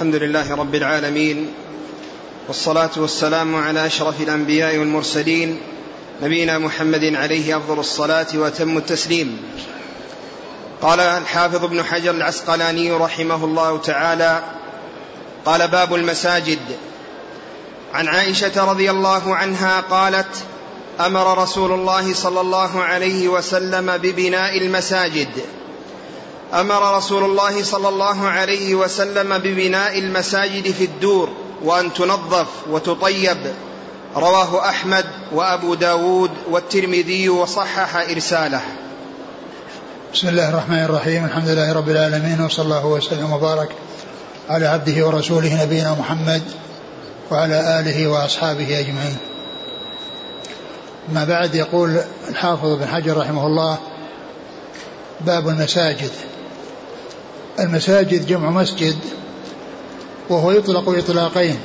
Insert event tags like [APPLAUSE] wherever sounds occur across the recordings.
الحمد لله رب العالمين والصلاة والسلام على أشرف الأنبياء والمرسلين نبينا محمد عليه أفضل الصلاة وأتم التسليم. قال الحافظ ابن حجر العسقلاني رحمه الله تعالى قال باب المساجد. عن عائشة رضي الله عنها قالت أمر رسول الله صلى الله عليه وسلم ببناء المساجد. أمر رسول الله صلى الله عليه وسلم ببناء المساجد في الدور وأن تنظف وتطيب. رواه أحمد وأبو داود والترمذي وصحح إرساله. بسم الله الرحمن الرحيم. الحمد لله رب العالمين وصلى الله وسلم وبارك على عبده ورسوله نبينا محمد وعلى آله وأصحابه أجمعين. ما بعد يقول الحافظ بن حجر رحمه الله باب المساجد. المساجد جمع مسجد وهو يطلق إطلاقين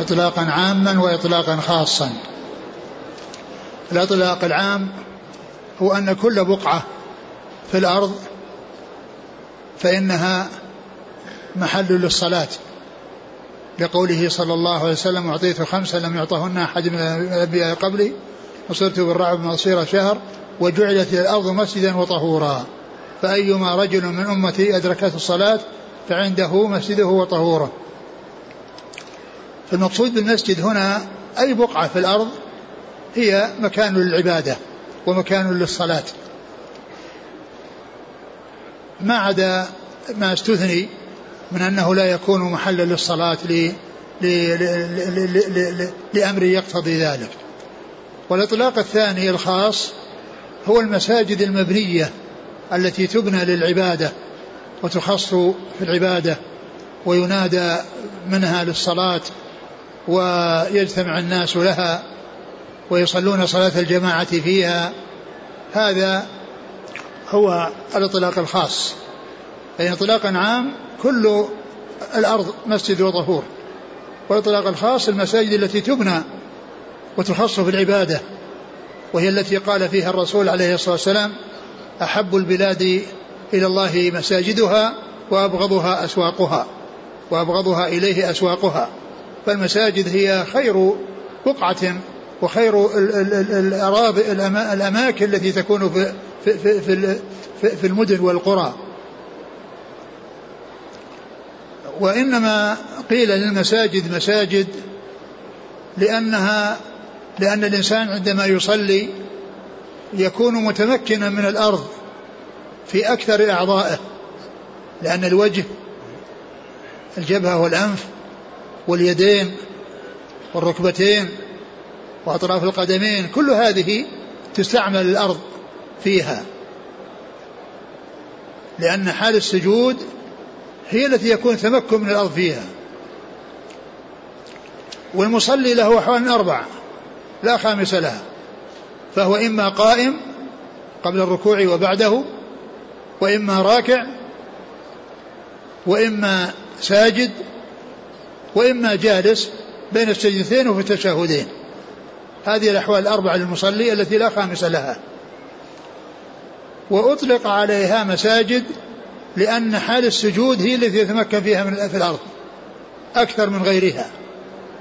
إطلاقا عاما وإطلاقا خاصا. الإطلاق العام هو أن كل بقعة في الأرض فإنها محل للصلاة لقوله صلى الله عليه وسلم أعطيت خمسة لم يعطهن أحد من الأنبياء قبلي وصرت بالرعب مصير شهر وجعلت الأرض مسجدا وطهورا. فأيما رجل من أمتي أدركته الصلاة فعنده مسجده وطهوره. فالمقصود بالمسجد هنا أي بقعة في الأرض هي مكان للعبادة ومكان للصلاة. ما عدا ما استثني من أنه لا يكون محلا للصلاة لأمر يقتضي ذلك. والإطلاق الثاني الخاص هو المساجد المبنية التي تبنى للعبادة وتخص في العبادة وينادى منها للصلاة ويجتمع الناس لها ويصلون صلاة الجماعة فيها هذا هو الإطلاق الخاص. فإن إطلاقا عام كل الأرض مسجد وطهور. والإطلاق الخاص المساجد التي تبنى وتخص في العبادة وهي التي قال فيها الرسول عليه الصلاة والسلام أحب البلاد إلى الله مساجدها وأبغضها أسواقها وأبغضها إليه أسواقها. فالمساجد هي خير بقعة وخير الأراضي الأماكن التي تكون في في في في المدن والقرى. وإنما قيل للمساجد مساجد لأنها لأن الإنسان عندما يصلي يكون متمكنا من الأرض في أكثر أعضائه لأن الوجه الجبهة والأنف واليدين والركبتين وأطراف القدمين كل هذه تستعمل الأرض فيها. لأن حال السجود هي التي يكون تمكن من الأرض فيها. والمصلي له أحوال أربع لا خامس لها. فهو إما قائم قبل الركوع وبعده وإما راكع وإما ساجد وإما جالس بين السجدتين وفي التشهدين. هذه الأحوال الأربعة للمصلي التي لا خامس لها. وأطلق عليها مساجد لأن حال السجود هي التي يتمكن فيها من في الأرض أكثر من غيرها.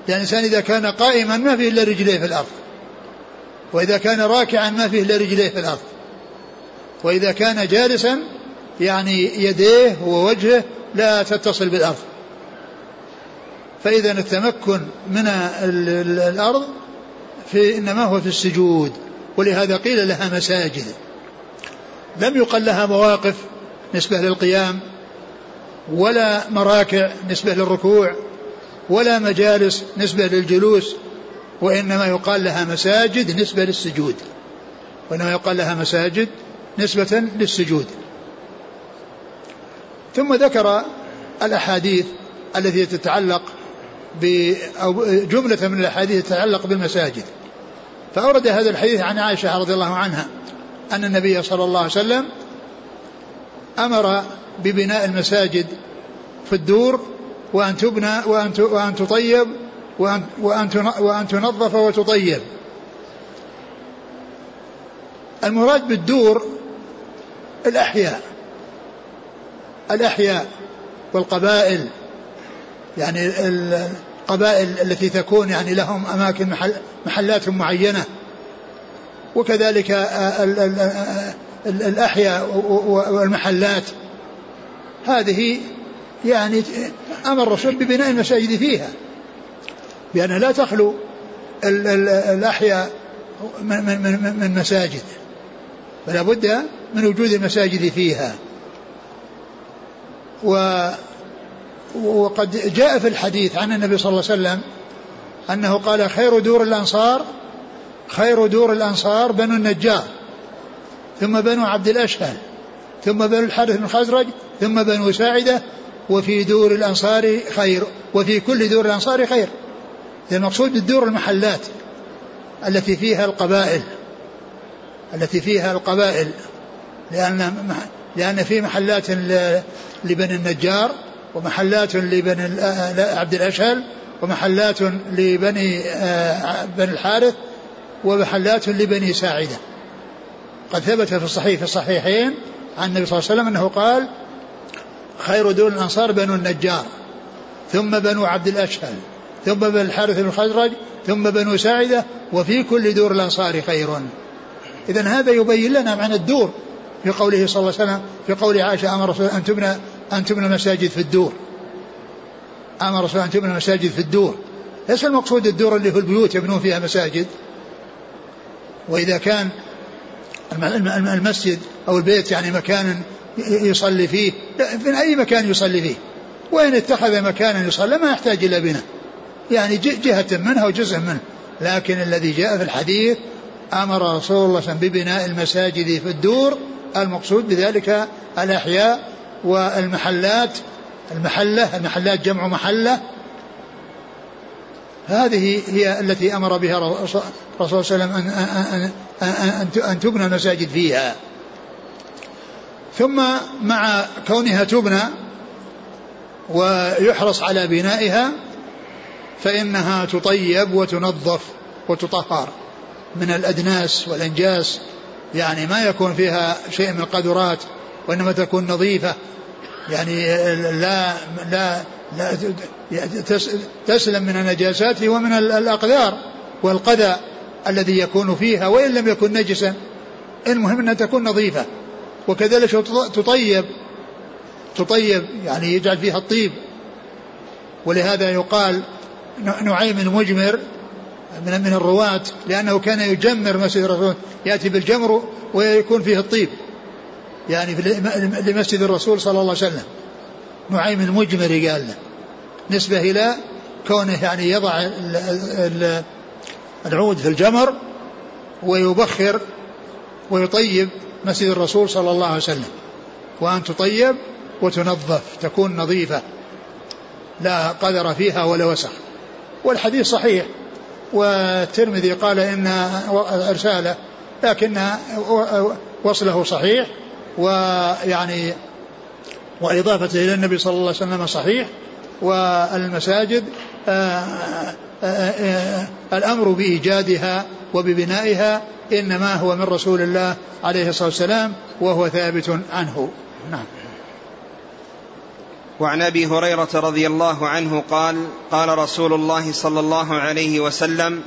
لأن الإنسان إذا كان قائما ما فيه إلا رجليه في الأرض. وإذا كان راكعا ما فيه إلا رجليه في الأرض. وإذا كان جالسا يعني يديه ووجهه لا تتصل بالأرض. فإذا التمكن من الأرض في إنما هو في السجود ولهذا قيل لها مساجد. لم يقل لها مواقف نسبة للقيام ولا مراكع نسبة للركوع ولا مجالس نسبة للجلوس وإنما يقال لها مساجد نسبة للسجود. وإنما يقال لها مساجد نسبة للسجود. ثم ذكر الأحاديث التي تتعلق ب أو جملة من الأحاديث تتعلق بالمساجد. فأورد هذا الحديث عن عائشة رضي الله عنها أن النبي صلى الله عليه وسلم أمر ببناء المساجد في الدور وأن تبنى وأن وأن تطيب وأن وأن تنظف وتطيب. المراد بالدور الأحياء. الأحياء والقبائل. يعني القبائل التي تكون يعني لهم أماكن محل محلات معينة. وكذلك الأحياء والمحلات. هذه يعني أمر الرسول ببناء المساجد فيها. بأنها لا تخلو الأحياء من, من, من مساجد. فلا بد من وجود المساجد فيها. و وقد جاء في الحديث عن النبي صلى الله عليه وسلم أنه قال خير دور الأنصار خير دور الأنصار بنو النجار ثم بنو عبد الأشهل ثم بنو الحارث بن الخزرج ثم بنو ساعدة وفي دور الأنصار خير وفي كل دور الأنصار خير. المقصود بالدور المحلات التي فيها القبائل التي فيها القبائل لأن لأن في محلات لبني النجار ومحلات لبني عبد الأشهل ومحلات لبني آه، بني الحارث ومحلات لبني ساعدة. قد ثبت في الصحيح في الصحيحين عن النبي صلى الله عليه وسلم أنه قال خير دول الأنصار بنو النجار ثم بنو عبد الأشهل. ثم بنو الحارث بن الخزرج ثم بنو ساعدة وفي كل دور الأنصار خير. إذا هذا يبين لنا معنى الدور في قوله صلى الله عليه وسلم في قول عائشة أمر الرسول أن تبنى أن تبنى المساجد في الدور. أمر الرسول أن تبنى المساجد في الدور. ليس المقصود الدور اللي هو البيوت يبنون فيها مساجد. وإذا كان المسجد أو البيت يعني مكان يصلي فيه من أي مكان يصلي فيه؟ وإن اتخذ مكانا يصلي ما يحتاج إلى بناء. يعني جهة منها وجزء منه. لكن الذي جاء في الحديث أمر رسول الله صلى الله عليه وسلم ببناء المساجد في الدور المقصود بذلك الأحياء والمحلات. المحلة المحلات جمع محلة. هذه هي التي أمر بها الرسول صلى الله عليه وسلم أن, أن, أن, أن تبنى المساجد فيها. ثم مع كونها تبنى ويحرص على بنائها فإنها تطيب وتنظف وتطهر من الأدناس والأنجاس. يعني ما يكون فيها شيء من القدرات وإنما تكون نظيفة. يعني لا لا, لا تسلم من النجاسات ومن الأقدار والقذى الذي يكون فيها وإن لم يكن نجسا. المهم أنها تكون نظيفة. وكذلك تطيب تطيب يعني يجعل فيها الطيب. ولهذا يقال نعيم المجمر من من الرواة لأنه كان يجمر مسجد الرسول. يأتي بالجمر ويكون فيه الطيب. يعني في لمسجد الرسول صلى الله عليه وسلم. نعيم المجمر قال له. نسبة إلى كونه يعني يضع العود في الجمر ويبخر ويطيب مسجد الرسول صلى الله عليه وسلم. وأن تطيب وتنظف تكون نظيفة. لا قدر فيها ولا وسخ. والحديث صحيح. والترمذي قال إن إرساله لكن وصله صحيح ويعني وإضافته إلى النبي صلى الله عليه وسلم صحيح والمساجد آآ آآ الأمر بإيجادها وببنائها إنما هو من رسول الله عليه الصلاة والسلام وهو ثابت عنه. نعم. وعن أبي هريرة رضي الله عنه قال قال رسول الله صلى الله عليه وسلم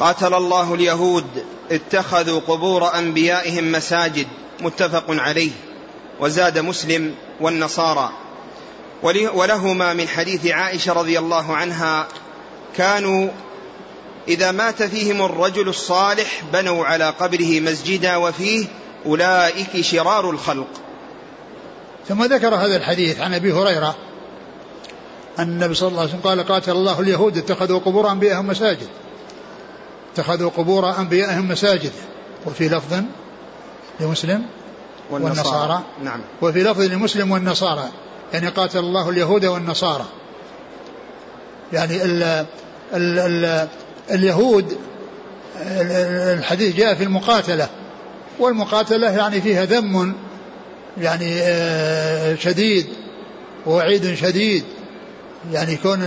قاتل الله اليهود اتخذوا قبور أنبيائهم مساجد متفق عليه وزاد مسلم والنصارى. ولهما من حديث عائشة رضي الله عنها كانوا إذا مات فيهم الرجل الصالح بنوا على قبره مسجدا وفيه أولئك شرار الخلق. ثم ذكر هذا الحديث عن أبي هريرة. أن النبي صلى الله عليه وسلم قال قاتل الله اليهود اتخذوا قبور أنبيائهم مساجد. اتخذوا قبور أنبيائهم مساجد. وفي لفظ لمسلم والنصارى, والنصارى نعم. وفي لفظ لمسلم والنصارى. يعني قاتل الله اليهود والنصارى. يعني ال ال ال اليهود الحديث جاء في المقاتلة. والمقاتلة يعني فيها ذم يعني آه، شديد ووعيد شديد يعني كون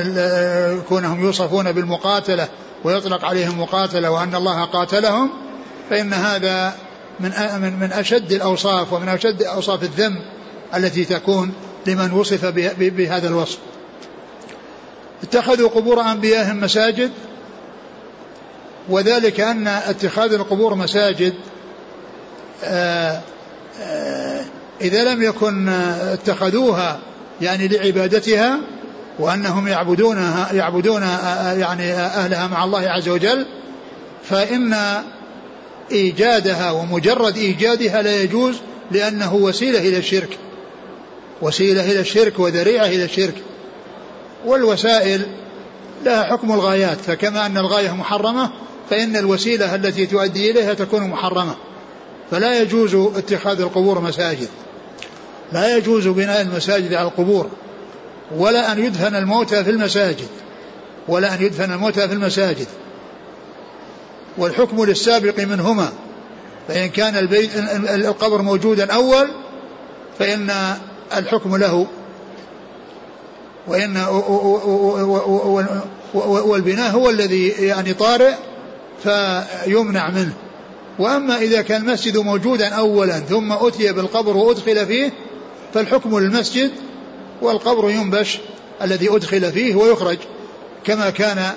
كونهم يوصفون بالمقاتلة ويطلق عليهم مقاتلة وأن الله قاتلهم فإن هذا من من من أشد الأوصاف ومن أشد أوصاف الذم التي تكون لمن وصف بهذا الوصف. اتخذوا قبور أنبيائهم مساجد وذلك أن اتخاذ القبور مساجد آآ آآ إذا لم يكن اتخذوها يعني لعبادتها وأنهم يعبدونها يعبدون يعني أهلها مع الله عز وجل فإن إيجادها ومجرد إيجادها لا يجوز لأنه وسيلة إلى الشرك وسيلة إلى الشرك وذريعة إلى الشرك. والوسائل لها حكم الغايات فكما أن الغاية محرمة فإن الوسيلة التي تؤدي إليها تكون محرمة. فلا يجوز اتخاذ القبور مساجد. لا يجوز بناء المساجد على القبور ولا أن يدفن الموتى في المساجد ولا أن يدفن الموتى في المساجد والحكم للسابق منهما فإن كان البيت القبر موجودا أول فإن الحكم له وإن والبناء هو الذي يعني طارئ فيمنع منه وأما إذا كان المسجد موجودا أولا ثم أتي بالقبر وأدخل فيه فالحكم للمسجد والقبر ينبش الذي أدخل فيه ويخرج كما كان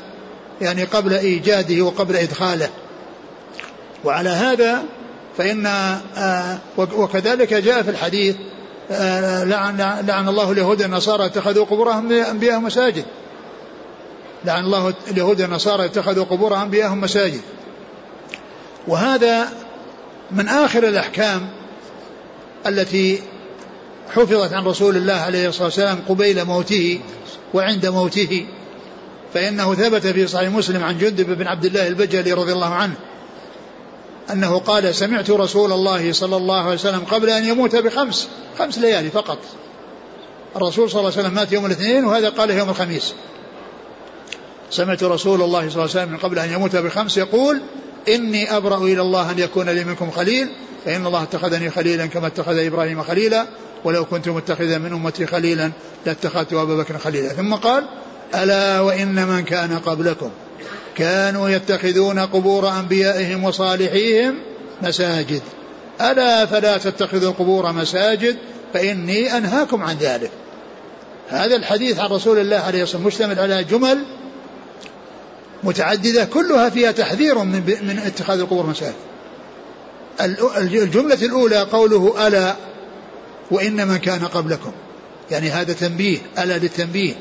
يعني قبل إيجاده وقبل إدخاله. وعلى هذا فإن آه وكذلك جاء في الحديث آه لعن, لعن الله اليهود النصارى اتخذوا قبورهم أنبياءهم مساجد. لعن الله اليهود النصارى اتخذوا قبور أنبياءهم مساجد. وهذا من آخر الأحكام التي حفظت عن رسول الله عليه الصلاة والسلام قبيل موته وعند موته فإنه ثبت في صحيح مسلم عن جندب بن عبد الله البجلي رضي الله عنه أنه قال سمعت رسول الله صلى الله عليه وسلم قبل أن يموت بخمس خمس ليالي فقط. الرسول صلى الله عليه وسلم مات يوم الاثنين وهذا قال يوم الخميس. سمعت رسول الله صلى الله عليه وسلم قبل أن يموت بخمس يقول إني أبرأ إلى الله أن يكون لي منكم خليل فإن الله اتخذني خليلا كما اتخذ إبراهيم خليلا ولو كنت متخذا من أمتي خليلا لاتخذت أبا بكر خليلا. ثم قال ألا وإن من كان قبلكم. كانوا يتخذون قبور أنبيائهم وصالحيهم مساجد. ألا فلا تتخذوا القبور مساجد فإني أنهاكم عن ذلك. هذا الحديث عن رسول الله عليه الصلاة والسلام مشتمل على جمل متعددة كلها فيها تحذير من, من اتخاذ القبور مساجد. الجملة الأولى قوله ألا وإن من كان قبلكم. يعني هذا تنبيه ألا للتنبيه.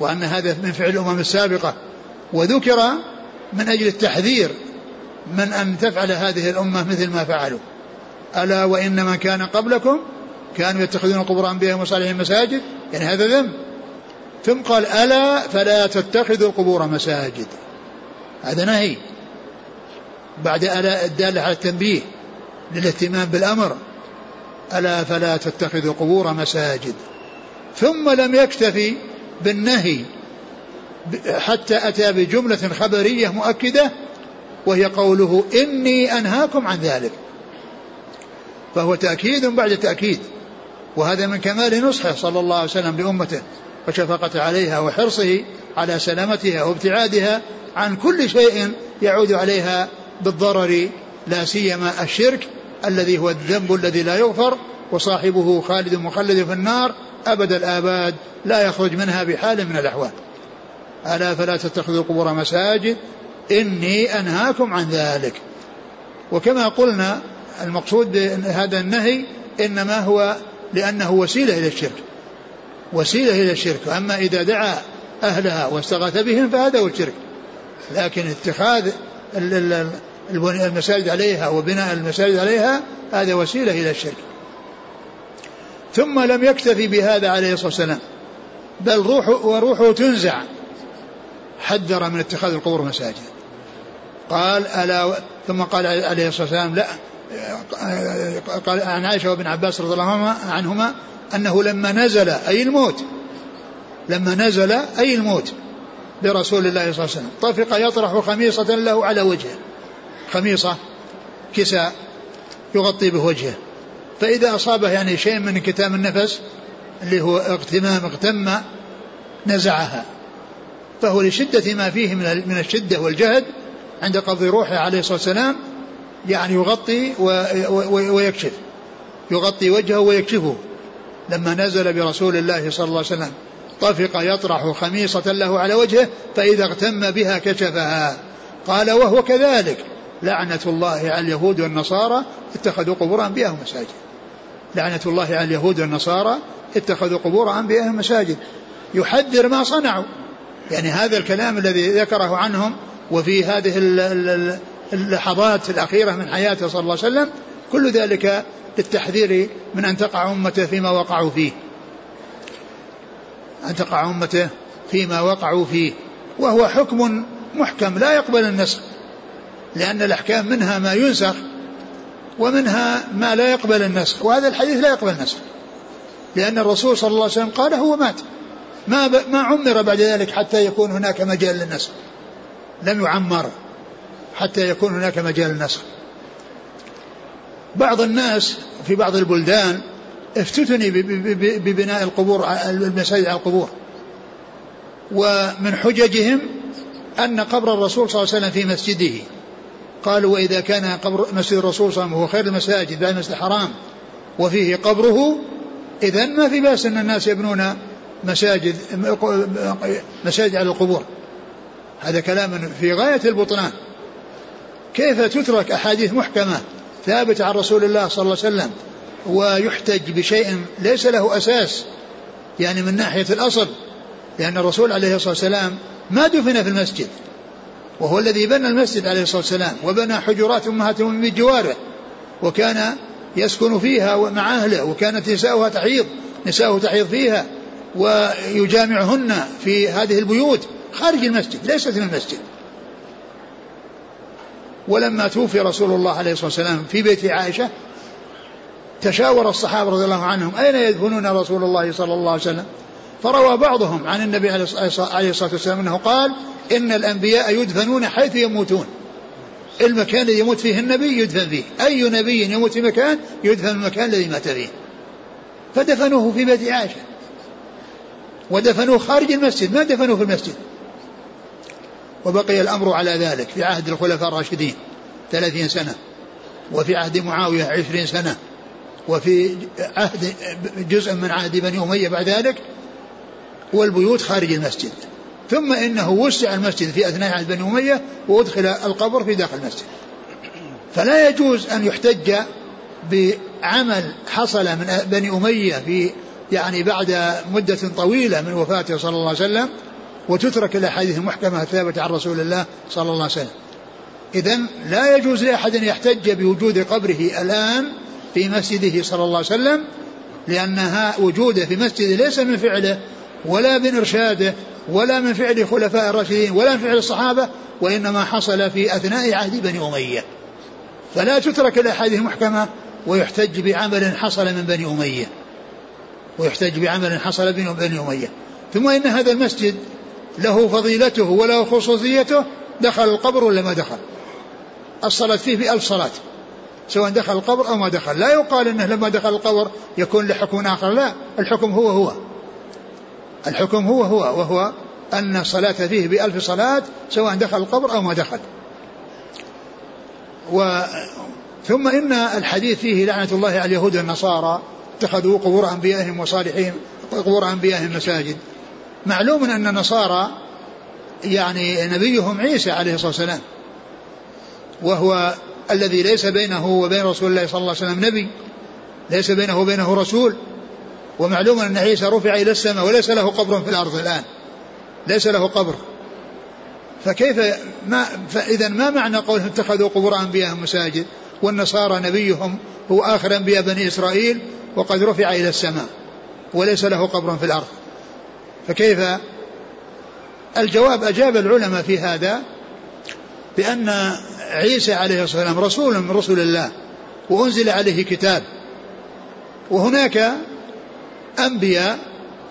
وأن هذا من فعل الأمم السابقة. وذكر من أجل التحذير من أن تفعل هذه الأمة مثل ما فعلوا. ألا وإن من كان قبلكم كانوا يتخذون قبور أنبيائهم وصالحين مساجد. يعني هذا ذنب. ثم قال ألا فلا تتخذوا القبور مساجد. هذا نهي. بعد ألا الدالة على التنبيه للاهتمام بالأمر. ألا فلا تتخذوا قبور مساجد. ثم لم يكتفي بالنهي حتى أتى بجملة خبرية مؤكدة وهي قوله إني أنهاكم عن ذلك. فهو تأكيد بعد تأكيد وهذا من كمال نصحه صلى الله عليه وسلم لأمته. وشفقة عليها وحرصه على سلامتها وابتعادها عن كل شيء يعود عليها بالضرر لا سيما الشرك الذي هو الذنب الذي لا يغفر وصاحبه خالد مخلد في النار أبد الآباد لا يخرج منها بحال من الأحوال. ألا فلا تتخذوا القبور مساجد؟ إني أنهاكم عن ذلك. وكما قلنا المقصود بهذا النهي إنما هو لأنه وسيلة إلى الشرك. وسيلة إلى الشرك. أما إذا دعا أهلها واستغاث بهم فهذا هو الشرك. لكن اتخاذ المساجد عليها وبناء المساجد عليها هذا وسيلة إلى الشرك. ثم لم يكتفي بهذا عليه الصلاة والسلام. بل روحه وروحه تنزع. حذر من اتخاذ القبور مساجد. قال ألا ثم قال عليه الصلاة والسلام لا. قال عن عائشة وابن عباس رضي الله عنهما أنه لما نزل أي الموت لما نزل أي الموت برسول الله صلى الله عليه وسلم. طفق يطرح خميصة له على وجهه. خميصة كساء يغطي به وجهه. فإذا أصابه يعني شيء من كتام النفس اللي هو اغتمام اغتم نزعها. فهو لشدة ما فيه من الشدة والجهد عند قبض روحه عليه الصلاة والسلام يعني يغطي ويكشف. يغطي وجهه ويكشفه. لما نزل برسول الله صلى الله عليه وسلم طفق يطرح خميصة له على وجهه فإذا اغتم بها كشفها. قال وهو كذلك. لعنة الله على اليهود والنصارى اتخذوا قبور أنبيائهم مساجد لعنة الله على اليهود والنصارى اتخذوا قبور أنبيائهم مساجد يحذر ما صنعوا. يعني هذا الكلام الذي ذكره عنهم وفي هذه اللحظات الأخيرة من حياته صلى الله عليه وسلم كل ذلك للتحذير من أن تقع أمته فيما وقعوا فيه. أن تقع أمته فيما وقعوا فيه. وهو حكم محكم لا يقبل النسخ لأن الأحكام منها ما ينسخ ومنها ما لا يقبل النسخ. وهذا الحديث لا يقبل النسخ لأن الرسول صلى الله عليه وسلم قال هو مات. ما ما عمر بعد ذلك حتى يكون هناك مجال للنسخ. لم يعمر. حتى يكون هناك مجال للنسخ بعض الناس في بعض البلدان افتتني ببناء القبور المساجد على القبور. ومن حججهم أن قبر الرسول صلى الله عليه وسلم في مسجده. قالوا وإذا كان قبر مسجد الرسول صلى الله عليه وسلم هو خير المساجد بعد المسجد الحرام وفيه قبره إذا ما في بأس أن الناس يبنون مساجد مساجد على القبور. هذا كلام في غاية البطلان. كيف تترك أحاديث محكمة ثابتة عن رسول الله صلى الله عليه وسلم ويحتج بشيء ليس له أساس يعني من ناحية الأصل؟ لأن الرسول عليه الصلاة والسلام ما دفن في المسجد وهو الذي بنى المسجد عليه الصلاة والسلام وبنى حجرات أمهات من بجواره وكان يسكن فيها مع أهله وكانت نساؤها تحيض نساؤه تحيض فيها ويجامعهن في هذه البيوت خارج المسجد ليست من المسجد. ولما توفي رسول الله عليه الصلاة والسلام في بيت عائشة تشاور الصحابة رضي الله عنهم أين يدفنون رسول الله صلى الله عليه وسلم؟ فروى بعضهم عن النبي عليه الصلاة والسلام أنه قال إن الأنبياء يدفنون حيث يموتون. المكان الذي يموت فيه النبي يدفن فيه. أي نبي يموت في مكان يدفن في المكان الذي مات فيه. فدفنوه في بيت عائشة. ودفنوه خارج المسجد. ما دفنوه في المسجد؟ وبقي الأمر على ذلك في عهد الخلفاء الراشدين ثلاثين سنة وفي عهد معاوية عشرين سنة وفي عهد جزء من عهد بني أمية بعد ذلك والبيوت خارج المسجد. ثم إنه وسع المسجد في أثناء عهد بني أمية وأدخل القبر في داخل المسجد. فلا يجوز أن يحتج بعمل حصل من بني أمية في يعني بعد مدة طويلة من وفاته صلى الله عليه وسلم وتترك الأحاديث المحكمة الثابتة عن رسول الله صلى الله عليه وسلم. إذا لا يجوز لأحد أن يحتج بوجود قبره الآن في مسجده صلى الله عليه وسلم لأنها وجوده في مسجده ليس من فعله ولا من إرشاده ولا من فعل خلفاء الراشدين ولا من فعل الصحابة وإنما حصل في أثناء عهد بني أمية. فلا تترك الأحاديث المحكمة ويحتج بعمل حصل من بني أمية. ويحتج بعمل حصل من بني أمية. ثم إن هذا المسجد له فضيلته وله خصوصيته دخل القبر ولا ما دخل؟ الصلاة فيه بألف صلاة سواء دخل القبر أو ما دخل. لا يقال أنه لما دخل القبر يكون لحكم آخر لا الحكم هو هو. الحكم هو هو وهو أن الصلاة فيه بألف صلاة سواء دخل القبر أو ما دخل. و ثم إن الحديث فيه لعنة الله على اليهود والنصارى اتخذوا قبور أنبيائهم وصالحين قبور أنبيائهم مساجد. معلوم أن النصارى يعني نبيهم عيسى عليه الصلاة والسلام وهو الذي ليس بينه وبين رسول الله صلى الله عليه وسلم نبي ليس بينه وبينه رسول ومعلوم أن عيسى رفع إلى السماء وليس له قبر في الأرض الآن ليس له قبر. فكيف ما فإذا ما معنى قولهم اتخذوا قبور أنبيائهم مساجد والنصارى نبيهم هو آخر أنبياء بني إسرائيل وقد رفع إلى السماء وليس له قبر في الأرض؟ فكيف الجواب أجاب العلماء في هذا بأن عيسى عليه الصلاة والسلام رسول من رسل الله وأنزل عليه كتاب وهناك أنبياء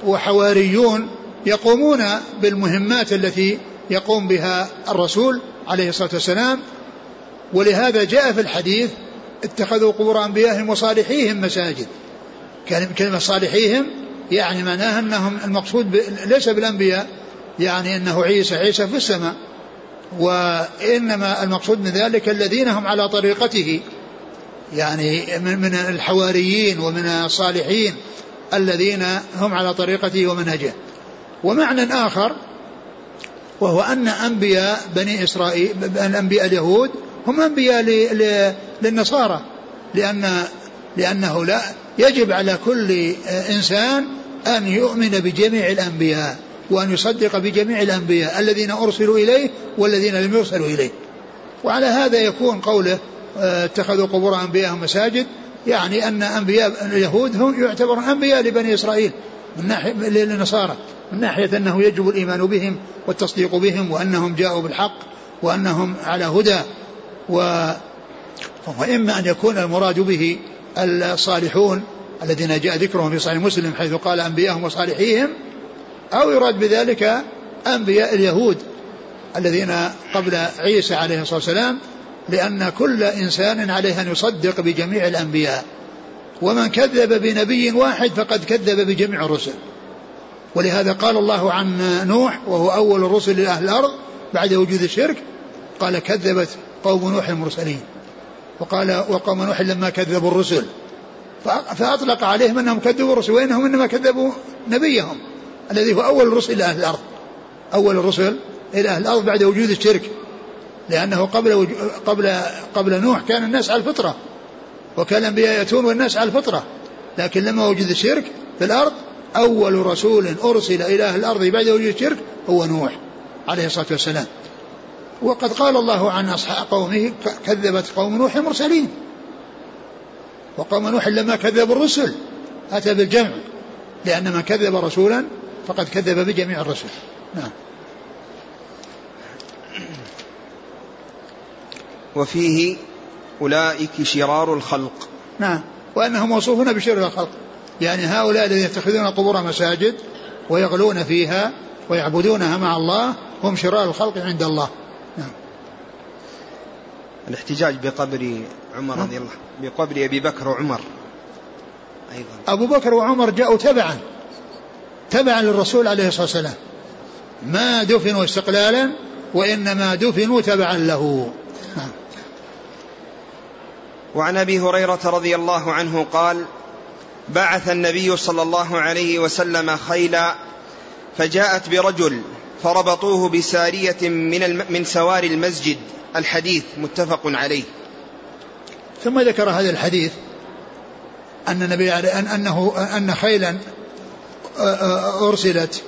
وحواريون يقومون بالمهمات التي يقوم بها الرسول عليه الصلاة والسلام ولهذا جاء في الحديث اتخذوا قبور أنبيائهم وصالحيهم مساجد. كلمة صالحيهم يعني معناها أنهم المقصود ليس بالأنبياء يعني أنه عيسى عيسى في السماء وإنما المقصود من ذلك الذين هم على طريقته يعني من الحواريين ومن الصالحين الذين هم على طريقته ومنهجه. ومعنى آخر وهو أن أنبياء بني إسرائيل الأنبياء اليهود هم أنبياء للنصارى لأن لأنه لا يجب على كل إنسان أن يؤمن بجميع الأنبياء وأن يصدق بجميع الأنبياء الذين أرسلوا إليه والذين لم يرسلوا إليه. وعلى هذا يكون قوله آه، اتخذوا قبور أنبيائهم مساجد يعني أن أنبياء اليهود هم يعتبرون أنبياء لبني إسرائيل من ناحية للنصارى من ناحية أنه يجب الإيمان بهم والتصديق بهم وأنهم جاءوا بالحق وأنهم على هدى. و وإما أن يكون المراد به الصالحون الذين جاء ذكرهم في صحيح مسلم حيث قال أنبياءهم وصالحيهم أو يراد بذلك أنبياء اليهود الذين قبل عيسى عليه الصلاة والسلام لأن كل إنسان عليه أن يصدق بجميع الأنبياء. ومن كذب بنبي واحد فقد كذب بجميع الرسل. ولهذا قال الله عن نوح وهو أول الرسل لأهل الأرض بعد وجود الشرك قال كذبت قوم نوح المرسلين. وقال وقوم نوح لما كذبوا الرسل. فأطلق عليهم أنهم كذبوا الرسل وإنهم إنما كذبوا نبيهم الذي هو أول الرسل إلى أهل الأرض. أول الرسل إلى أهل الأرض بعد وجود الشرك. لأنه قبل قبل قبل نوح كان الناس على الفطرة وكان الأنبياء يأتون والناس على الفطرة. لكن لما وجد الشرك في الأرض أول رسول أرسل إلى أهل الأرض بعد وجود الشرك هو نوح عليه الصلاة والسلام. وقد قال الله عن أصحاب قومه كذبت قوم نوح المرسلين. وقوم نوح لما كذبوا الرسل. أتى بالجمع. لأن من كذب رسولا فقد كذب بجميع الرسل. نعم. وفيه أولئك شرار الخلق. نعم. وأنهم موصوفون بشر الخلق. يعني هؤلاء الذين يتخذون القبور مساجد ويغلون فيها ويعبدونها مع الله هم شرار الخلق عند الله. نعم. الاحتجاج بقبر عمر رضي الله بقبر أبي بكر وعمر. أيضا. أبو بكر وعمر جاءوا تبعا تبعا للرسول عليه الصلاة والسلام. ما دفنوا استقلالا وإنما دفنوا تبعا له. نعم. وعن أبي هريرة رضي الله عنه قال بعث النبي صلى الله عليه وسلم خيلا فجاءت برجل فربطوه بسارية من من سوار المسجد الحديث متفق عليه. ثم ذكر هذا الحديث أن النبي أن أنه أن خيلا أرسلت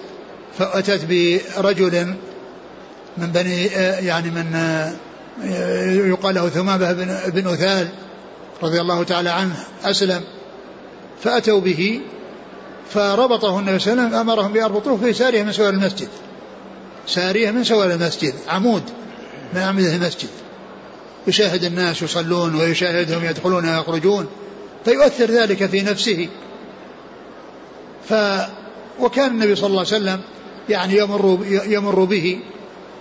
فأتت برجل من بني يعني من يقال له ثمامة بن أثال رضي الله تعالى عنه أسلم فأتوا به فربطه النبي صلى الله عليه وسلم أمرهم بيربطوه في سارية من سوار المسجد. سارية من سوار المسجد عمود من أعمدة المسجد. يشاهد الناس يصلون ويشاهدهم يدخلون ويخرجون فيؤثر ذلك في نفسه. ف وكان النبي صلى الله عليه وسلم يعني يمر يمر به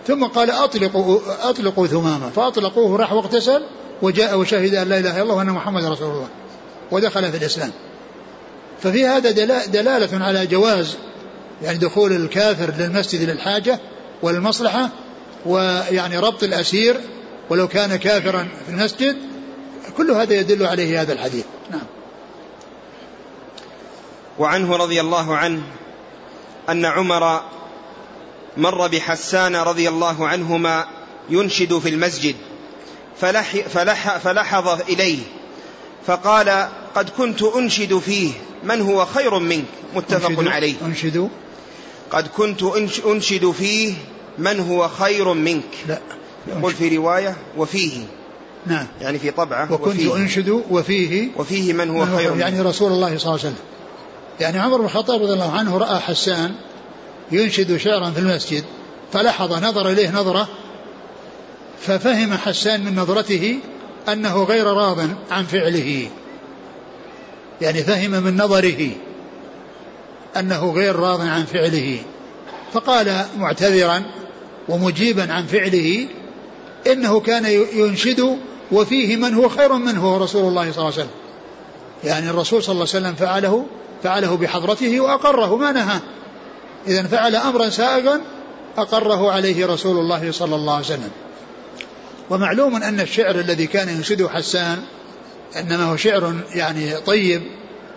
ثم قال أطلقوا أطلقوا ثمامة فأطلقوه راح واغتسل وجاء وشهد أن لا إله إلا الله وأن محمد رسول الله ودخل في الإسلام. ففي هذا دلالة على جواز يعني دخول الكافر للمسجد للحاجة والمصلحة ويعني ربط الأسير ولو كان كافرا في المسجد كل هذا يدل عليه هذا الحديث. نعم. وعنه رضي الله عنه أن عمر مر بحسان رضي الله عنهما ينشد في المسجد فلح فلح فلحظ إليه فقال قد كنت أنشد فيه من هو خير منك؟ متفق أنشد عليه. أنشد قد كنت أنشد فيه من هو خير منك؟ لا. يقول في رواية وفيه. نعم. يعني في طبعة وكنت وفيه. أنشد وفيه وفيه من هو خير يعني رسول الله صلى الله عليه وسلم. يعني عمر بن الخطاب رضي الله عنه رأى حسان ينشد شعرا في المسجد فلاحظ نظر إليه نظرة ففهم حسان من نظرته أنه غير راض عن فعله. يعني فهم من نظره أنه غير راض عن فعله. فقال معتذرا ومجيبا عن فعله إنه كان ينشد وفيه من هو خير منه رسول الله صلى الله عليه وسلم. يعني الرسول صلى الله عليه وسلم فعله فعله بحضرته وأقره ما نهاه إذا فعل أمرا سائغا أقره عليه رسول الله صلى الله عليه وسلم. ومعلوم أن الشعر الذي كان ينشده حسان إنما هو شعر يعني طيب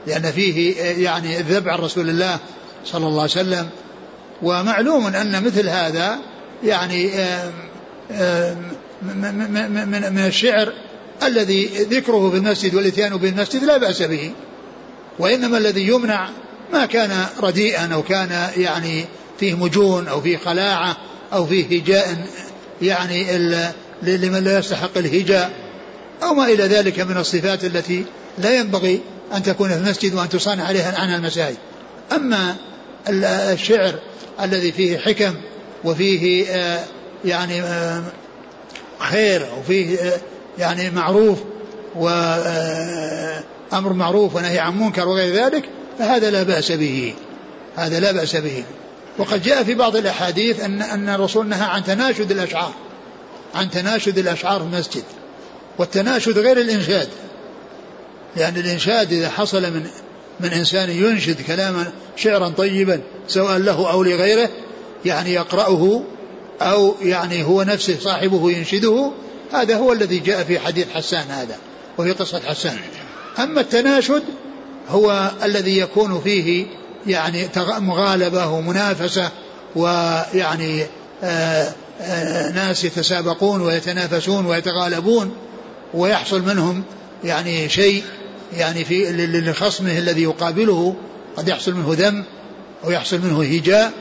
لأن فيه يعني الذب عن رسول الله صلى الله عليه وسلم. ومعلوم أن مثل هذا يعني من الشعر الذي ذكره في المسجد والإتيان بالمسجد لا بأس به. وإنما الذي يمنع ما كان رديئا أو كان يعني فيه مجون أو فيه خلاعة أو فيه هجاء يعني لمن لا يستحق الهجاء أو ما إلى ذلك من الصفات التي لا ينبغي أن تكون في المسجد وأن تصانع عليها عنها المساجد. أما الشعر الذي فيه حكم وفيه آه، يعني آه، خير وفيه آه، يعني معروف وأمر معروف ونهي عن منكر وغير ذلك فهذا لا بأس به. هذا لا بأس به. وقد جاء في بعض الأحاديث أن أن الرسول نهى عن تناشد الأشعار عن تناشد الأشعار في المسجد والتناشد غير الإنشاد. لأن الإنشاد إذا حصل من من إنسان ينشد كلاما شعرا طيبا سواء له أو لغيره يعني يقرأه أو يعني هو نفسه صاحبه ينشده هذا هو الذي جاء في حديث حسان هذا وفي قصة حسان. أما التناشد هو الذي يكون فيه يعني مغالبة ومنافسة ويعني آآ آآ ناس يتسابقون ويتنافسون ويتغالبون ويحصل منهم يعني شيء يعني في لخصمه الذي يقابله قد يحصل منه ذم أو يحصل منه هجاء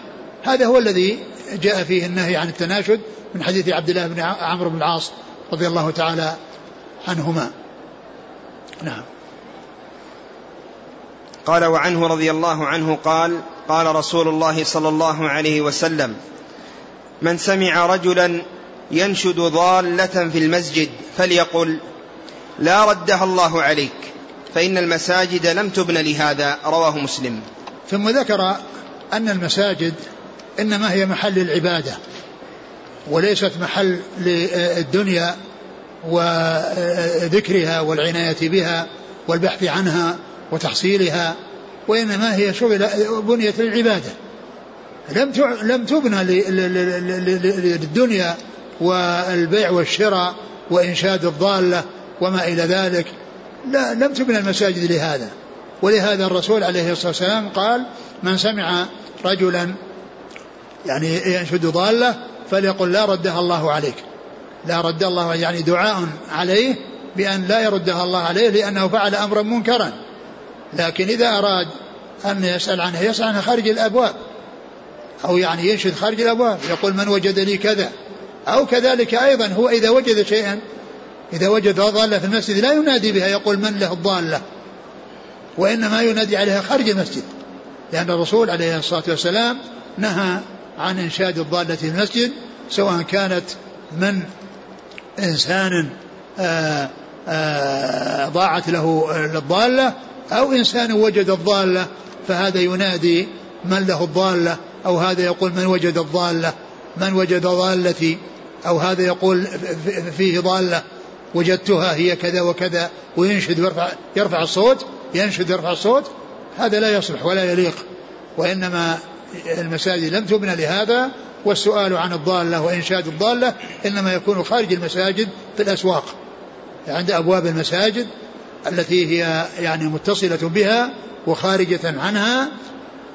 هذا هو الذي جاء فيه النهي عن التناشد من حديث عبد الله بن عمرو بن العاص رضي الله تعالى عنهما. نعم. قال وعنه رضي الله عنه قال قال رسول الله صلى الله عليه وسلم من سمع رجلا ينشد ضالة في المسجد فليقل لا ردها الله عليك فإن المساجد لم تبن لهذا. رواه مسلم. ثم ذكر أن المساجد إنما هي محل العبادة وليست محل للدنيا وذكرها والعناية بها والبحث عنها وتحصيلها وإنما هي شغل بنيت للعبادة. لم لم تبنى للدنيا والبيع والشراء وإنشاد الضالة وما إلى ذلك. لا لم تبنى المساجد لهذا. ولهذا الرسول عليه الصلاة والسلام قال من سمع رجلا يعني ينشد ضالة فليقل لا ردها الله عليك. لا رد الله يعني دعاء عليه بأن لا يردها الله عليه لأنه فعل أمرا منكرا. لكن إذا أراد أن يسأل عنها يسأل عنها خارج الأبواب. أو يعني ينشد خارج الأبواب يقول من وجد لي كذا. أو كذلك أيضا هو إذا وجد شيئا إذا وجد ضالة في المسجد لا ينادي بها يقول من له الضالة؟ وإنما ينادي عليها خارج المسجد. لأن الرسول عليه الصلاة والسلام نهى عن إنشاد الضالة في المسجد سواء كانت من إنسان آآ آآ ضاعت له الضالة أو إنسان وجد الضالة فهذا ينادي من له الضالة أو هذا يقول من وجد الضالة من وجد ضالتي أو هذا يقول فيه ضالة وجدتها هي كذا وكذا وينشد ويرفع يرفع الصوت ينشد يرفع الصوت هذا لا يصلح ولا يليق وإنما المساجد لم تبنى لهذا والسؤال عن الضالة وإنشاد الضالة إنما يكون خارج المساجد في الأسواق عند أبواب المساجد التي هي يعني متصلة بها وخارجة عنها.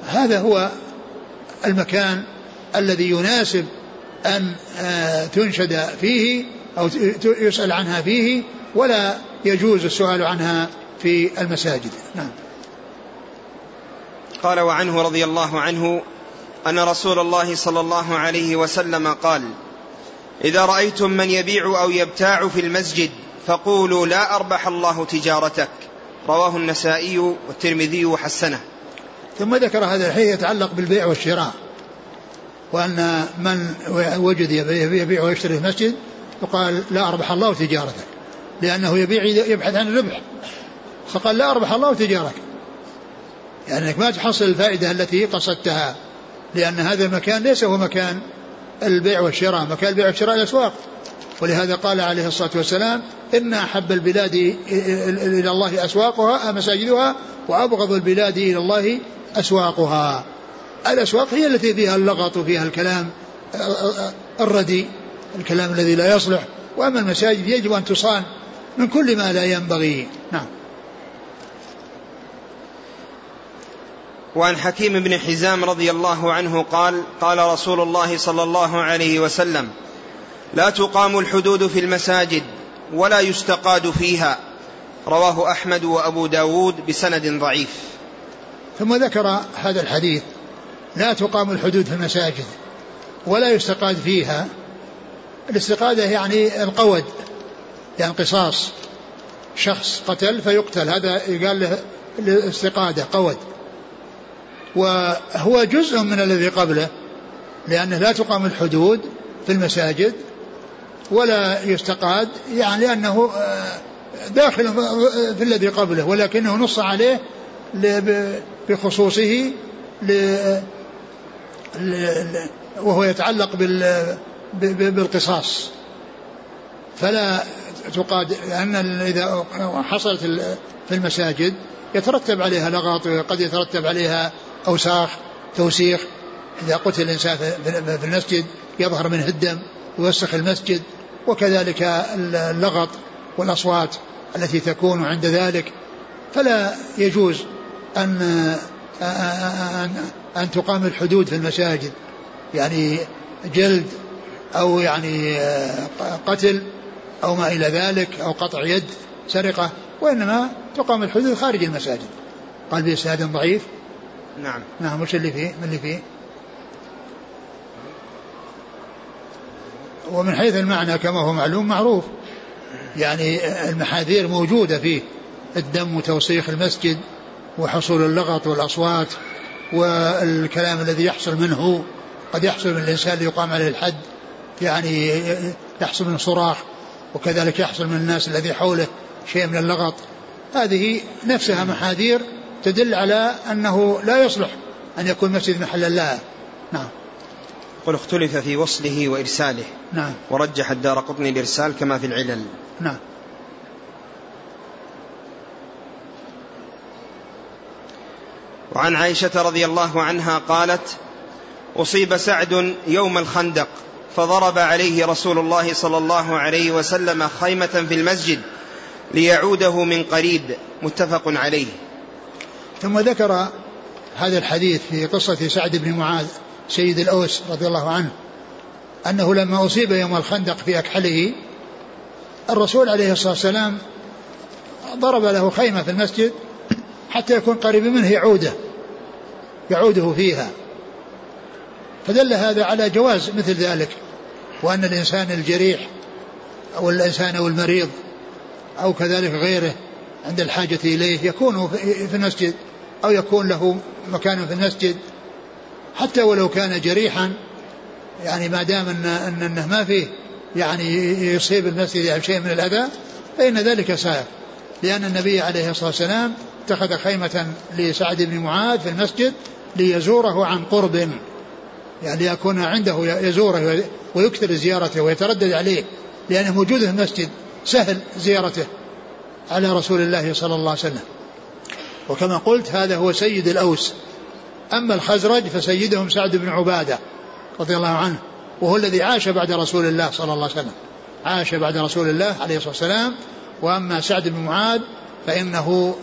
هذا هو المكان الذي يناسب أن آه، تنشد فيه أو يسأل عنها فيه ولا يجوز السؤال عنها في المساجد. نعم. قال وعنه رضي الله عنه أن رسول الله صلى الله عليه وسلم قال إذا رأيتم من يبيع أو يبتاع في المسجد فقولوا لا أربح الله تجارتك رواه النسائي والترمذي وحسنه. ثم ذكر هذا الحديث يتعلق بالبيع والشراء وأن من وجد يبيع ويشتري في المسجد يقال لا أربح الله تجارتك لأنه يبيع يبحث عن الربح فقال لا أربح الله تجارتك. يعني أنك ما تحصل الفائدة التي قصدتها لأن هذا المكان ليس هو مكان البيع والشراء مكان البيع والشراء الأسواق. ولهذا قال عليه الصلاة والسلام إن أحب البلاد إلى الله أسواقها مساجدها وأبغض البلاد إلى الله أسواقها. الأسواق هي التي فيها اللغط وفيها الكلام الردي الكلام الذي لا يصلح. وأما المساجد يجب أن تصان من كل ما لا ينبغي. نعم. وعن حكيم بن حزام رضي الله عنه قال قال رسول الله صلى الله عليه وسلم لا تقام الحدود في المساجد ولا يستقاد فيها. رواه أحمد وأبو داود بسند ضعيف. ثم ذكر هذا الحديث لا تقام الحدود في المساجد ولا يستقاد فيها. الاستقادة يعني القود يعني قصاص. شخص قتل فيقتل هذا يقال له الاستقادة قود. وهو جزء من الذي قبله لأنه لا تقام الحدود في المساجد ولا يستقاد يعني لأنه آه، داخل في الذي قبله ولكنه نص عليه بخصوصه وهو يتعلق بالقصاص. فلا تقاد لأن إذا حصلت في المساجد يترتب عليها لغط وقد يترتب عليها أوساخ توسيخ. إذا قتل الإنسان في المسجد يظهر منه الدم يوسخ المسجد وكذلك اللغط والأصوات التي تكون عند ذلك. فلا يجوز أن أن, أن تقام الحدود في المساجد. يعني جلد أو يعني قتل أو ما إلى ذلك أو قطع يد سرقة وإنما تقام الحدود خارج المساجد. قال بإسناد ضعيف. نعم. نعم وش اللي فيه؟ من اللي فيه؟ ومن حيث المعنى كما هو معلوم معروف. يعني المحاذير موجودة فيه. الدم وتوسيخ المسجد وحصول اللغط والأصوات والكلام الذي يحصل منه. قد يحصل من الإنسان ليقام عليه الحد. يعني يحصل من صراخ وكذلك يحصل من الناس الذي حوله شيء من اللغط. هذه نفسها محاذير تدل على أنه لا يصلح أن يكون مسجد محلا لها نعم. قل اختلف في وصله وإرساله. نعم. ورجح الدار قطني الإرسال كما في العلل. نعم. وعن عائشة رضي الله عنها قالت أصيب سعد يوم الخندق فضرب عليه رسول الله صلى الله عليه وسلم خيمة في المسجد ليعوده من قريب متفق عليه. ثم ذكر هذا الحديث في قصة سعد بن معاذ سيد الأوس رضي الله عنه أنه لما أصيب يوم الخندق في أكحله الرسول عليه الصلاة والسلام ضرب له خيمة في المسجد حتى يكون قريب منه يعوده يعوده فيها. فدل هذا على جواز مثل ذلك وأن الإنسان الجريح أو الإنسان أو المريض أو كذلك غيره عند الحاجة إليه يكون في المسجد. أو يكون له مكان في المسجد حتى ولو كان جريحا يعني ما دام أن أن أنه ما فيه يعني يصيب المسجد يعني شيء من الأذى فإن ذلك سائر لأن النبي عليه الصلاة والسلام اتخذ خيمة لسعد بن معاذ في المسجد ليزوره عن قرب. يعني ليكون عنده يزوره ويكثر زيارته ويتردد عليه لأنه موجود في المسجد سهل زيارته على رسول الله صلى الله عليه وسلم. وكما قلت هذا هو سيد الأوس. أما الخزرج فسيدهم سعد بن عبادة رضي الله عنه وهو الذي عاش بعد رسول الله صلى الله عليه وسلم. عاش بعد رسول الله عليه الصلاة والسلام. وأما سعد بن معاذ فإنه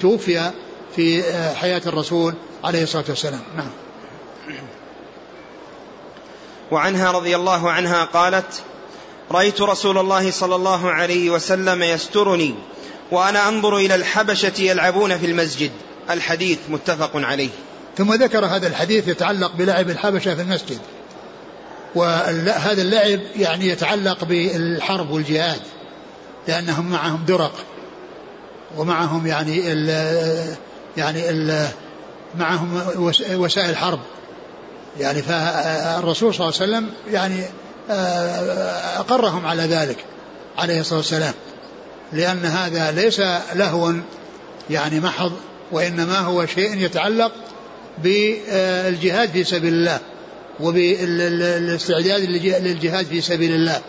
توفي في حياة الرسول عليه الصلاة والسلام. نعم. وعنها رضي الله عنها قالت رأيت رسول الله صلى الله عليه وسلم يسترني. وأنا أنظر إلى الحبشة يلعبون في المسجد. الحديث متفق عليه. ثم ذكر هذا الحديث يتعلق بلعب الحبشة في المسجد. وهذا اللعب يعني يتعلق بالحرب والجهاد لأنهم معهم درق ومعهم يعني ال يعني ال معهم وسائل حرب. يعني فالرسول صلى الله عليه وسلم يعني آه، أقرهم على ذلك عليه الصلاة والسلام. لأن هذا ليس لهوا يعني محض وإنما هو شيء يتعلق بالجهاد في سبيل الله وبالاستعداد للجهاد في سبيل الله.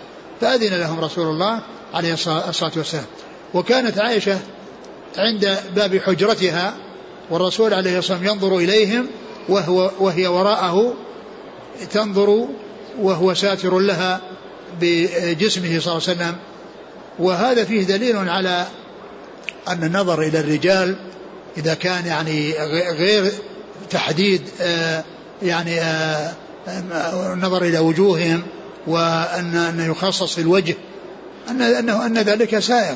فأذن لهم رسول الله عليه الصلاة والسلام. وكانت عائشة عند باب حجرتها والرسول عليه الصلاة والسلام ينظر إليهم وهو وهي وراءه تنظر وهو ساتر لها بجسمه صلى الله عليه وسلم. وهذا فيه دليل على أن النظر إلى الرجال إذا كان يعني غير تحديد يعني النظر إلى وجوههم وأن أن يخصص الوجه أن أنه أن ذلك سائغ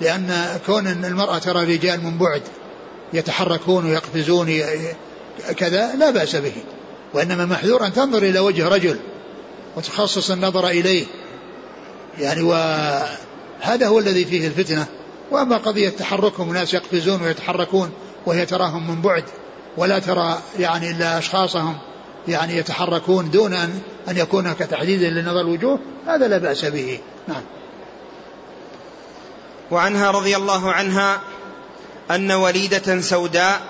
لأن كون المرأة ترى رجال من بعد يتحركون ويقفزون كذا لا بأس به وإنما محذور أن تنظر إلى وجه رجل وتخصص النظر إليه يعني وهذا هو الذي فيه الفتنة. وأما قضية تحركهم الناس يقفزون ويتحركون وهي تراهم من بعد ولا ترى يعني إلا أشخاصهم يعني يتحركون دون أن أن يكون كتحديد لنظر الوجوه هذا لا بأس به. نعم. وعنها رضي الله عنها أن وليدة سوداء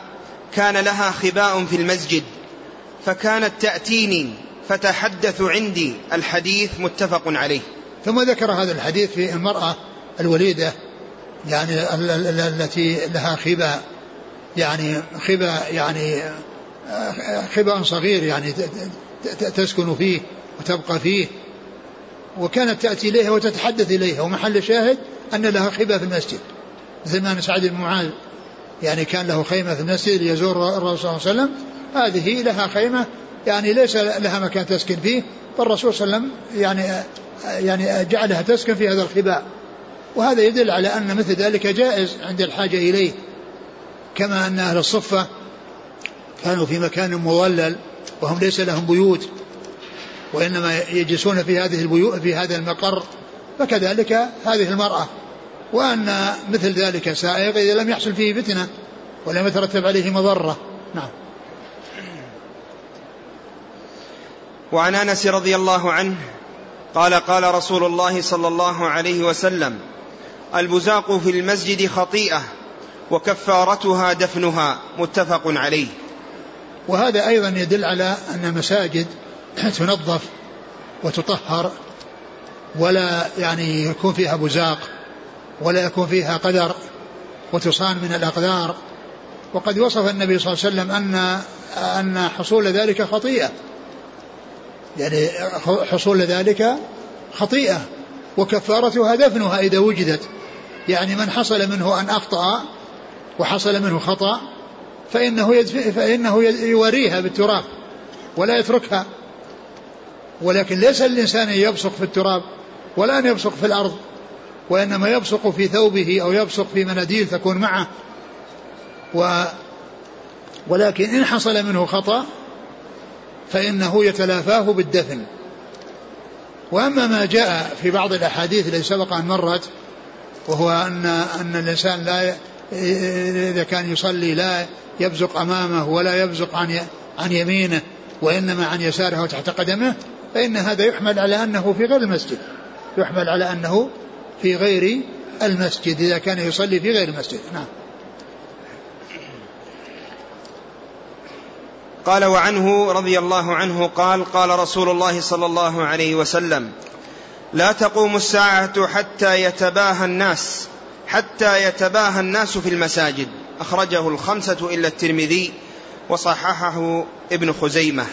كان لها خباء في المسجد فكانت تأتيني فتحدث عندي الحديث متفق عليه. ثم ذكر هذا الحديث في المرأة الوليدة يعني التي لها خباء يعني خباء يعني خباء صغير يعني تسكن فيه وتبقى فيه. وكانت تأتي إليها وتتحدث إليها ومحل شاهد أن لها خباء في المسجد. زمان سعد بن معاذ يعني كان له خيمة في المسجد ليزور الرسول صلى الله عليه وسلم. هذه لها خيمة يعني ليس لها مكان تسكن فيه فالرسول صلى الله عليه وسلم يعني يعني جعلها تسكن في هذا الخباء. وهذا يدل على أن مثل ذلك جائز عند الحاجة إليه. كما أن أهل الصفة كانوا في مكان مظلل وهم ليس لهم بيوت وإنما يجلسون في هذه البيوت في هذا المقر. فكذلك هذه المرأة. وأن مثل ذلك سائغ إذا لم يحصل فيه فتنة ولم يترتب عليه مضرة. نعم. وعن أنس رضي الله عنه قال قال رسول الله صلى الله عليه وسلم البزاق في المسجد خطيئة وكفارتها دفنها متفق عليه. وهذا أيضا يدل على أن المساجد [CLEARS THROAT] تنظف وتطهر ولا يعني يكون فيها بزاق ولا يكون فيها قدر وتصان من الأقدار. وقد وصف النبي صلى الله عليه وسلم أن أن حصول ذلك خطيئة. يعني حصول ذلك خطيئة وكفارتها دفنها إذا وجدت. يعني من حصل منه أن أخطأ وحصل منه خطأ فإنه فإنه يوريها بالتراب ولا يتركها. ولكن ليس الإنسان أن يبصق في التراب ولا أن يبصق في الأرض وإنما يبصق في ثوبه أو يبصق في مناديل تكون معه. و ولكن إن حصل منه خطأ فإنه يتلافاه بالدفن. وأما ما جاء في بعض الأحاديث التي سبق أن مرت وهو أن أن الإنسان لا إذا كان يصلي لا يبزق أمامه ولا يبزق عن عن يمينه وإنما عن يساره وتحت قدمه فإن هذا يحمل على أنه في غير المسجد. يحمل على أنه في غير المسجد إذا كان يصلي في غير المسجد. نعم. قال وعنه رضي الله عنه قال قال رسول الله صلى الله عليه وسلم لا تقوم الساعة حتى يتباهى الناس حتى يتباهى الناس في المساجد. أخرجه الخمسة إلا الترمذي وصححه ابن خزيمة.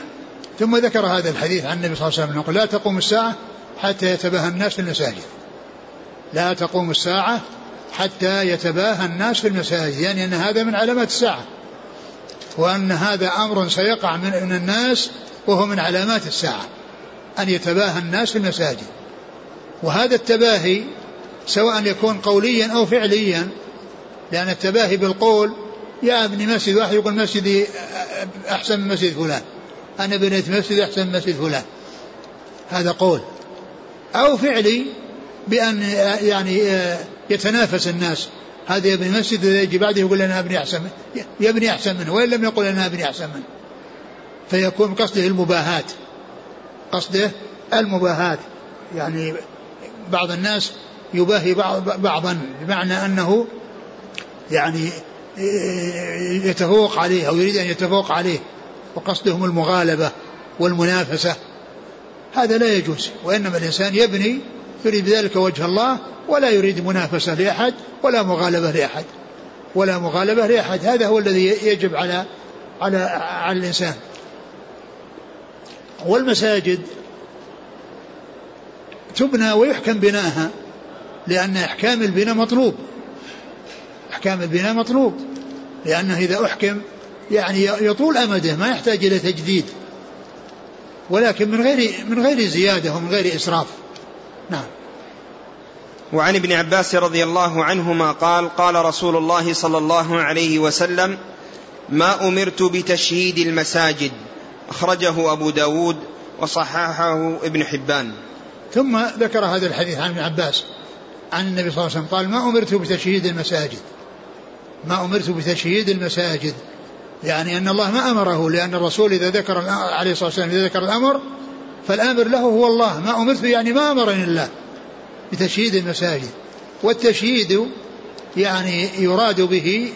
ثم ذكر هذا الحديث عن النبي صلى الله عليه وسلم يقول لا تقوم الساعة حتى يتباهى الناس في المساجد. لا تقوم الساعة حتى يتباهى الناس في المساجد يعني أن هذا من علامات الساعة. وأن هذا أمر سيقع من الناس وهو من علامات الساعة أن يتباهى الناس في المساجد. وهذا التباهي سواء يكون قوليا أو فعليا لأن التباهي بالقول يا ابني مسجد واحد يقول مسجدي أحسن من مسجد فلان أنا بنيت مسجد أحسن من مسجد فلان. هذا قول. أو فعلي بأن يعني يتنافس الناس. هذا يبني مسجد يجي بعده يقول أنا ابني أحسن منه يبني أحسن منه وإن لم يقل أنا ابني أحسن منه. فيكون قصده المباهاة. قصده المباهاة. يعني بعض الناس يباهي بعض بعضا بمعنى أنه يعني يتفوق عليه أو يريد أن يتفوق عليه وقصدهم المغالبة والمنافسة. هذا لا يجوز وإنما الإنسان يبني يريد بذلك وجه الله ولا يريد منافسة لأحد ولا مغالبة لأحد. ولا مغالبة لأحد. هذا هو الذي يجب على على على الإنسان. والمساجد تبنى ويحكم بناها لأن إحكام البناء مطلوب. إحكام البناء مطلوب. لأنه إذا أحكم يعني يطول أمده ما يحتاج إلى تجديد. ولكن من غير من غير زيادة ومن غير إسراف. نعم. وعن ابن عباس رضي الله عنهما قال قال رسول الله صلى الله عليه وسلم ما أمرت بتشهيد المساجد. أخرجه أبو داود وصححه ابن حبان. ثم ذكر هذا الحديث عن ابن عباس. عن النبي صلى الله عليه وسلم قال ما أمرت بتشهيد المساجد. ما أمرت بتشهيد المساجد. يعني أن الله ما أمره لأن الرسول إذا ذكر عليه الصلاة والسلام إذا ذكر الأمر فالآمر له هو الله. ما أمرت يعني ما أمرني الله بتشييد المساجد. والتشييد يعني يراد به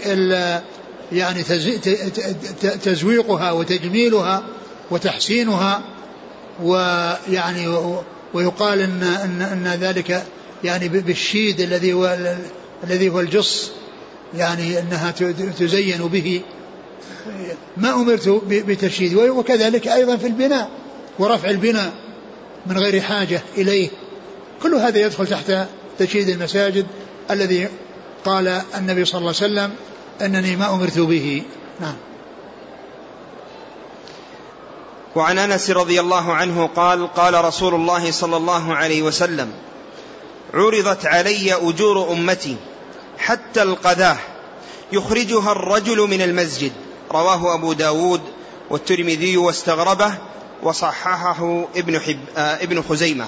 يعني تزويقها وتجميلها وتحسينها. ويعني ويقال إن إن إن ذلك يعني بالشيد الذي هو الذي هو الجص. يعني إنها تزين به. ما أمرت بتشييد وكذلك أيضا في البناء. ورفع البناء من غير حاجة إليه. كل هذا يدخل تحت تشييد المساجد الذي قال النبي صلى الله عليه وسلم إنني ما أمرت به. نعم. وعن أنس رضي الله عنه قال قال رسول الله صلى الله عليه وسلم عرضت علي أجور أمتي حتى القذاه يخرجها الرجل من المسجد. رواه أبو داود والترمذي واستغربه وصححه ابن, حب آه ابن خزيمة.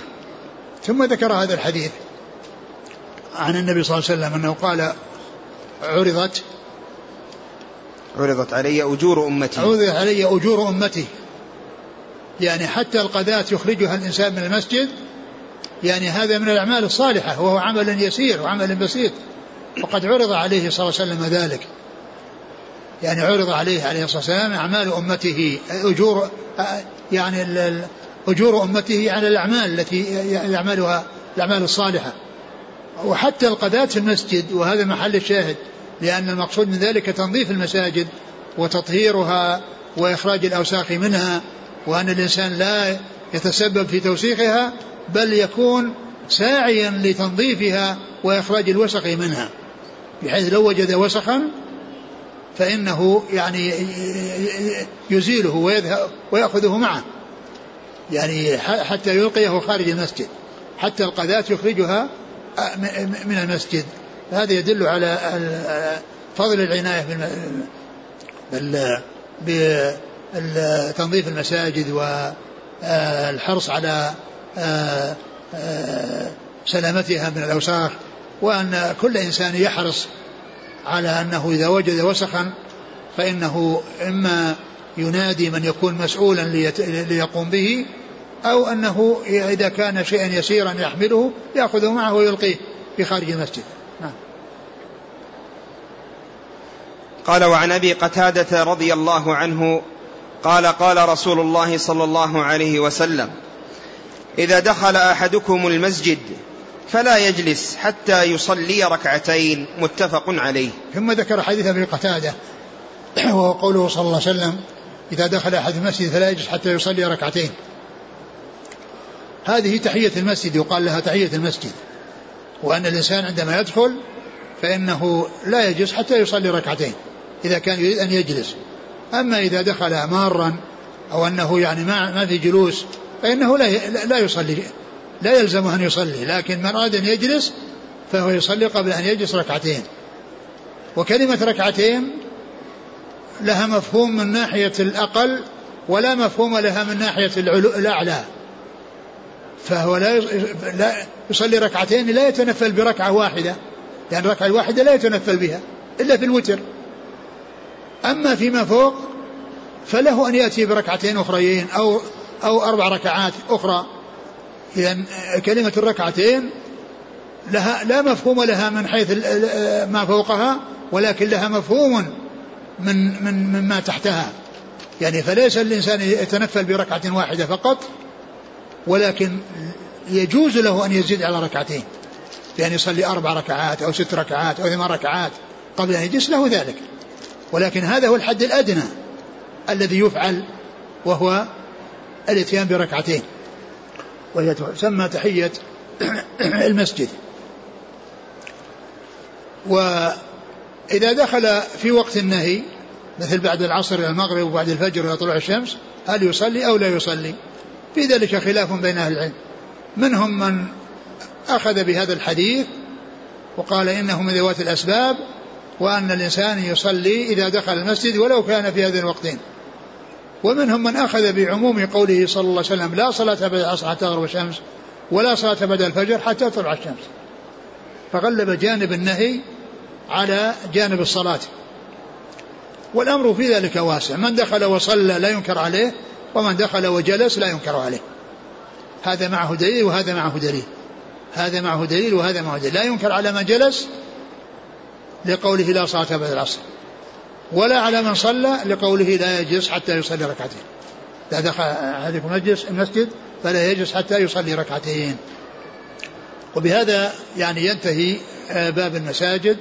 ثم ذكر هذا الحديث عن النبي صلى الله عليه وسلم أنه قال عرضت عرضت علي أجور أمتي. عرضت علي أجور أمتي. يعني حتى القذاة يخرجها الإنسان من المسجد يعني هذا من الأعمال الصالحة وهو عمل يسير وعمل بسيط. وقد عرض عليه صلى الله عليه وسلم ذلك. يعني عرض عليه عليه الصلاة والسلام أعمال أمته أجور يعني أجور أمته على الأعمال التي يعملها الأعمال الصالحة. وحتى القذاة في المسجد وهذا محل الشاهد لأن المقصود من ذلك تنظيف المساجد وتطهيرها وإخراج الأوساخ منها وأن الإنسان لا يتسبب في توسيخها بل يكون ساعيا لتنظيفها وإخراج الوسخ منها بحيث لو وجد وسخا فإنه يعني يزيله ويذهب ويأخذه معه. يعني حتى يلقيه خارج المسجد. حتى القذاة يخرجها من المسجد. هذا يدل على فضل العناية بتنظيف المساجد والحرص على سلامتها من الأوساخ وأن كل إنسان يحرص على أنه إذا وجد وسخا فإنه إما ينادي من يكون مسؤولا ليقوم به أو أنه إذا كان شيئا يسيرا يحمله يأخذه معه ويلقيه في خارج المسجد. نعم. قال وعن أبي قتادة رضي الله عنه قال قال رسول الله صلى الله عليه وسلم إذا دخل أحدكم المسجد فلا يجلس حتى يصلي ركعتين متفق عليه. ثم ذكر حديث أبي قتادة وهو قوله صلى الله عليه وسلم إذا دخل أحد المسجد فلا يجلس حتى يصلي ركعتين. هذه تحية المسجد يقال لها تحية المسجد. وأن الإنسان عندما يدخل فإنه لا يجلس حتى يصلي ركعتين إذا كان يريد أن يجلس. أما إذا دخل مارا أو أنه يعني ما ما في جلوس فإنه لا لا يصلي لا يلزمه أن يصلي لكن من أراد أن يجلس فهو يصلي قبل أن يجلس ركعتين. وكلمة ركعتين لها مفهوم من ناحية الأقل ولا مفهوم لها من ناحية الأعلى. فهو لا يصلي ركعتين لا يتنفل بركعة واحدة لأن يعني الركعة الواحدة لا يتنفل بها إلا في الوتر. أما فيما فوق فله أن يأتي بركعتين أخريين أو أو أربع ركعات أخرى. إذا كلمة الركعتين لها لا مفهوم لها من حيث ما فوقها ولكن لها مفهوم من من مما تحتها. يعني فليس الإنسان يتنفل بركعة واحدة فقط ولكن يجوز له أن يزيد على ركعتين. بأن يصلي أربع ركعات أو ست ركعات أو ثمان ركعات قبل أن يجلس له ذلك. ولكن هذا هو الحد الأدنى الذي يفعل وهو الإتيان بركعتين. وهي تسمى تحية [CLEARS THROAT] المسجد. وإذا دخل في وقت النهي مثل بعد العصر إلى المغرب وبعد الفجر إلى طلوع الشمس هل يصلي أو لا يصلي؟ في ذلك خلاف بين أهل العلم. منهم من أخذ بهذا الحديث وقال إنه من ذوات الأسباب وأن الإنسان يصلي إذا دخل المسجد ولو كان في هذين الوقتين. ومنهم من أخذ بعموم قوله صلى الله عليه وسلم لا صلاة بعد العصر حتى تغرب الشمس ولا صلاة بعد الفجر حتى تطلع الشمس. فغلب جانب النهي على جانب الصلاة. والأمر في ذلك واسع. من دخل وصلى لا ينكر عليه ومن دخل وجلس لا ينكر عليه. هذا معه دليل وهذا معه دليل. هذا معه دليل وهذا معه دليل. لا ينكر على من جلس لقوله لا صلاة بعد العصر. ولا على من صلى لقوله لا يجلس حتى يصلي ركعتين. إذا دخل أحدكم المسجد فلا يجلس حتى يصلي ركعتين. وبهذا يعني ينتهي آه، باب المساجد.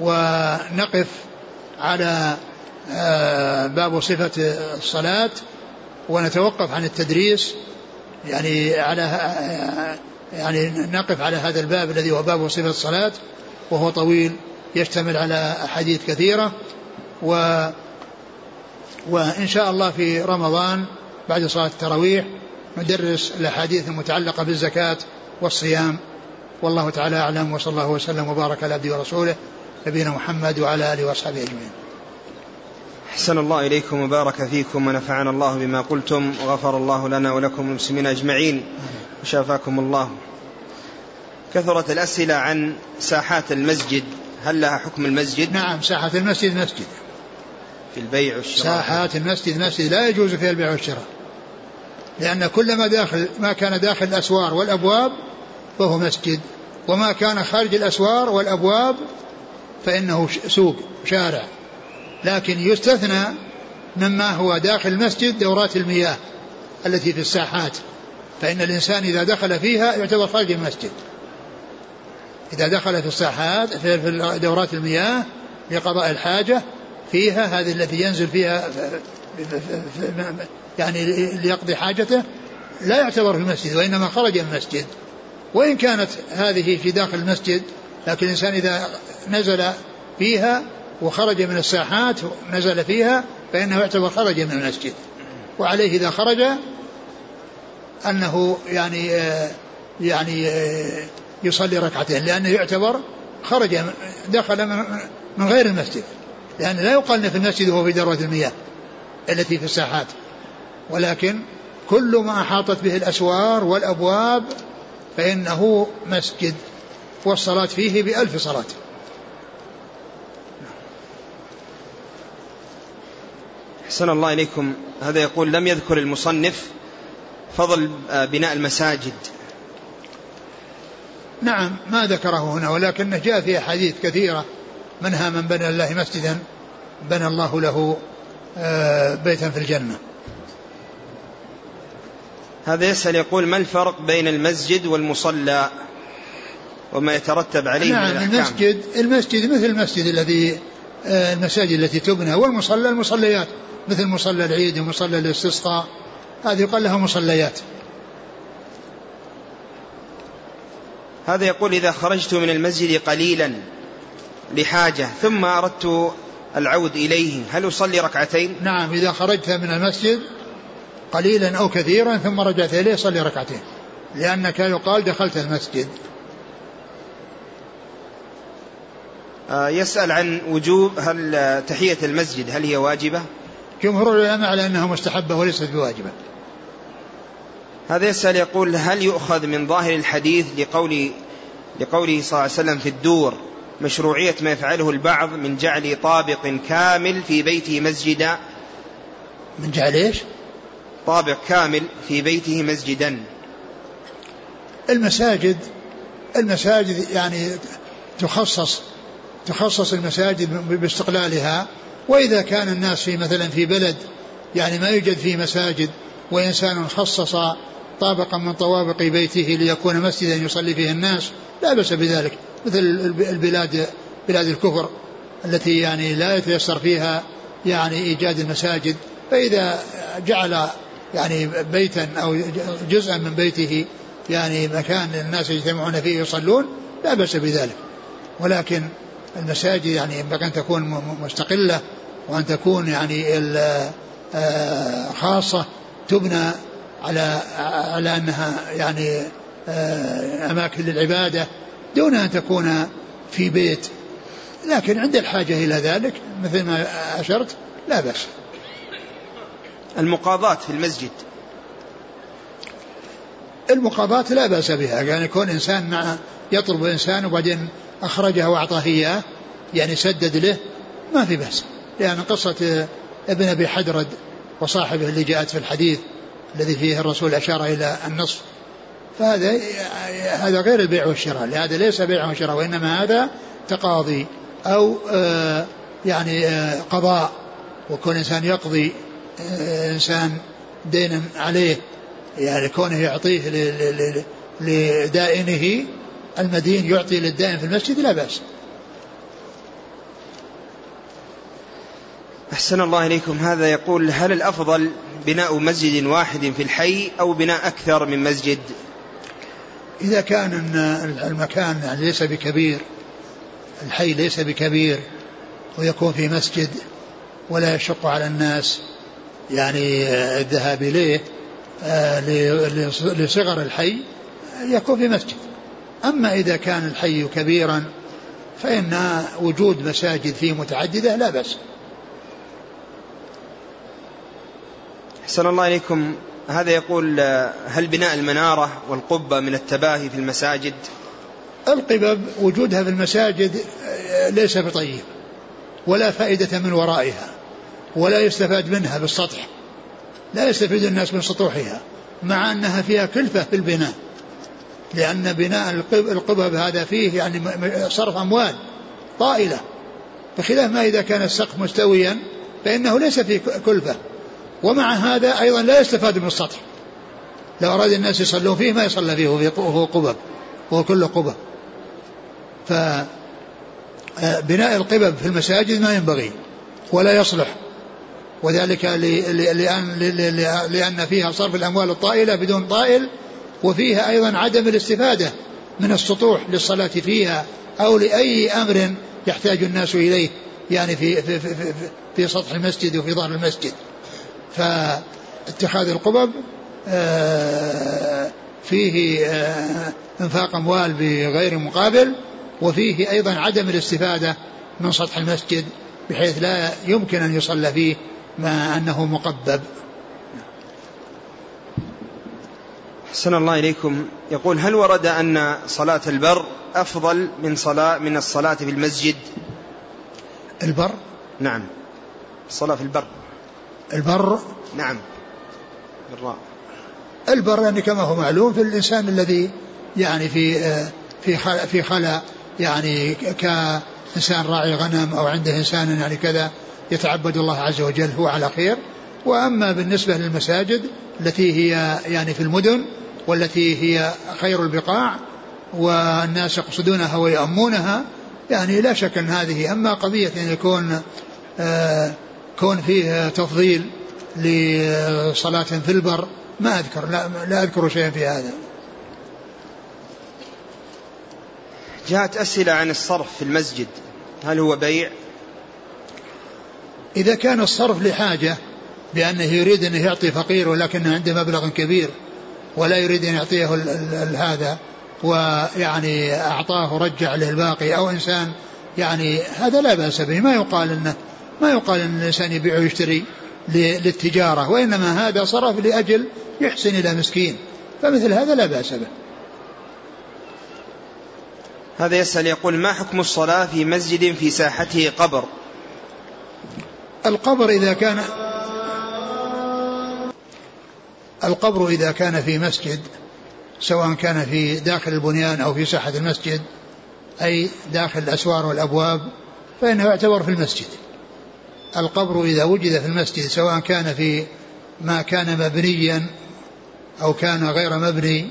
ونقف على آه، باب صفة الصلاة. ونتوقف عن التدريس. يعني على آه، يعني نقف على هذا الباب الذي هو باب صفة الصلاة. وهو طويل يشتمل على أحاديث كثيرة. و وإن شاء الله في رمضان بعد صلاة التراويح ندرس الأحاديث المتعلقة بالزكاة والصيام. والله تعالى أعلم وصلى الله وسلم وبارك على عبده ورسوله نبينا محمد وعلى آله وأصحابه أجمعين. أحسن الله إليكم وبارك فيكم ونفعنا الله بما قلتم وغفر الله لنا ولكم المسلمين أجمعين. وشافاكم الله. كثرت الأسئلة عن ساحات المسجد. هل لها حكم المسجد؟ نعم ساحات المسجد مسجد. في البيع والشراء. ساحات المسجد مسجد لا يجوز فيها البيع والشراء. لأن كل ما داخل ما كان داخل الأسوار والأبواب فهو مسجد وما كان خارج الأسوار والأبواب فإنه سوق شارع. لكن يستثنى مما هو داخل المسجد دورات المياه التي في الساحات. فإن الإنسان إذا دخل فيها يعتبر خارج المسجد. إذا دخل في الساحات في دورات المياه لقضاء الحاجة فيها هذه التي ينزل فيها يعني ليقضي حاجته لا يعتبر في المسجد وإنما خرج من المسجد. وإن كانت هذه في داخل المسجد لكن الإنسان إذا نزل فيها وخرج من الساحات نزل فيها فإنه يعتبر خرج من المسجد. وعليه إذا خرج أنه يعني يعني يصلي ركعتين لأنه يعتبر خرج دخل من غير المسجد. لأن لا يقال في المسجد وهو في ذروة المياه التي في الساحات. ولكن كل ما أحاطت به الأسوار والأبواب فإنه مسجد والصلاة فيه بألف صلاة. أحسن الله إليكم. هذا يقول لم يذكر المصنف فضل بناء المساجد. نعم ما ذكره هنا ولكنه جاء في أحاديث كثيرة منها من بنى الله مسجدا بنى الله له آه، بيتا في الجنة. هذا يسأل يقول ما الفرق بين المسجد والمصلى وما يترتب عليه نعم من المسجد المسجد مثل المسجد الذي آه، المساجد التي تبنى والمصلى المصليات. مثل مصلى العيد ومصلى الاستسقاء هذه يقال لها مصليات. هذا يقول إذا خرجت من المسجد قليلا لحاجة ثم أردت العود إليه هل أصلي ركعتين؟ نعم إذا خرجت من المسجد قليلا أو كثيرا ثم رجعت إليه صلي ركعتين لأنك يقال دخلت المسجد. آه، يسأل عن وجوب هل تحية المسجد هل هي واجبة؟ جمهور العلماء على أنها مستحبة وليست بواجبة. هذا يسأل يقول هل يؤخذ من ظاهر الحديث لقول لقوله صلى الله عليه وسلم في الدور مشروعية ما يفعله البعض من جعل طابق كامل في بيته مسجدا. من جعل إيش؟ طابق كامل في بيته مسجدا. المساجد المساجد يعني تخصص تخصص المساجد باستقلالها. وإذا كان الناس في مثلا في بلد يعني ما يوجد فيه مساجد وإنسان خصص طابقا من طوابق بيته ليكون مسجدا يصلي فيه الناس لا بأس بذلك. مثل البلاد بلاد الكفر التي يعني لا يتيسر فيها يعني إيجاد المساجد فإذا جعل يعني بيتا أو جزءا من بيته يعني مكان الناس يجتمعون فيه يصلون لا بأس بذلك. ولكن المساجد يعني ينبغي أن تكون مستقلة وأن تكون يعني آه، خاصة تبنى على على أنها يعني آه، أماكن للعبادة دون أن تكون في بيت. لكن عند الحاجة إلى ذلك مثل ما أشرت لا بأس. المقاضاة في المسجد. المقاضاة لا بأس بها. يعني يكون إنسان مع يطلب إنسان وبعدين أخرجه وأعطاه إياه يعني سدد له ما في بأس. لأن قصة ابن أبي حدرد وصاحبه اللي جاءت في الحديث الذي فيه الرسول أشار إلى النصف فهذا هذا غير البيع والشراء لهذا ليس بيع وشراء وإنما هذا تقاضي أو آه يعني آه قضاء وكون إنسان يقضي آه إنسان دينا عليه يعني كونه يعطيه لدائنه المدين يعطي للدائن في المسجد لا بأس. أحسن الله إليكم. هذا يقول هل الأفضل بناء مسجد واحد في الحي أو بناء أكثر من مسجد؟ إذا كان المكان يعني ليس بكبير الحي ليس بكبير ويكون في مسجد ولا يشق على الناس يعني الذهاب إليه آه، لصغر الحي يكون في مسجد. أما إذا كان الحي كبيرا فإن وجود مساجد فيه متعددة لا بأس. أحسن الله إليكم. هذا يقول هل بناء المنارة والقبة من التباهي في المساجد؟ القبب وجودها في المساجد ليس بطيب ولا فائدة من ورائها ولا يستفاد منها بالسطح لا يستفيد الناس من سطوحها مع أنها فيها كلفة في البناء لأن بناء القبب هذا فيه يعني صرف أموال طائلة بخلاف ما إذا كان السقف مستويا فإنه ليس فيه كلفة. ومع هذا أيضا لا يستفاد من السطح. لو أراد الناس يصلون فيه ما يصلى فيه وهو قبب وهو كله قبب. فبناء القبب في المساجد ما ينبغي ولا يصلح. وذلك لأن, لأن فيها صرف الأموال الطائلة بدون طائل وفيها أيضا عدم الاستفادة من السطوح للصلاة فيها أو لأي أمر يحتاج الناس إليه يعني في, في, في, في, في سطح المسجد وفي ظهر المسجد. فاتخاذ القبب آه، فيه آه، إنفاق أموال بغير مقابل وفيه أيضا عدم الاستفادة من سطح المسجد بحيث لا يمكن أن يصلى فيه مع أنه مقبب. حسن الله إليكم. يقول هل ورد أن صلاة البر أفضل من صلاة من الصلاة في المسجد؟ البر؟ نعم. الصلاة في البر. البر؟ نعم. بالراء. البر يعني كما هو معلوم في الإنسان الذي يعني في في في خلا يعني كإنسان راعي غنم أو عنده إنسان يعني كذا يتعبد الله عز وجل هو على خير. وأما بالنسبة للمساجد التي هي يعني في المدن والتي هي خير البقاع والناس يقصدونها ويأمونها يعني لا شك أن هذه أما قضية أن يكون آه كون فيه تفضيل لصلاة في البر ما أذكر لا, لا أذكر شيئا في هذا. جاءت أسئلة عن الصرف في المسجد. هل هو بيع؟ إذا كان الصرف لحاجة بأنه يريد أن يعطي فقير ولكنه عنده مبلغ كبير ولا يريد أن يعطيه هذا ويعني أعطاه رجع له الباقي أو إنسان يعني هذا لا بأس به ما يقال أنه ما يقال أن الإنسان يبيع ويشتري للتجارة وإنما هذا صرف لأجل يحسن إلى مسكين فمثل هذا لا بأس به. هذا يسأل يقول ما حكم الصلاة في مسجد في ساحته قبر؟ القبر إذا كان القبر إذا كان في مسجد سواء كان في داخل البنيان أو في ساحة المسجد أي داخل الأسوار والأبواب فإنه يعتبر في المسجد. القبر إذا وجد في المسجد سواء كان في ما كان مبنيا أو كان غير مبني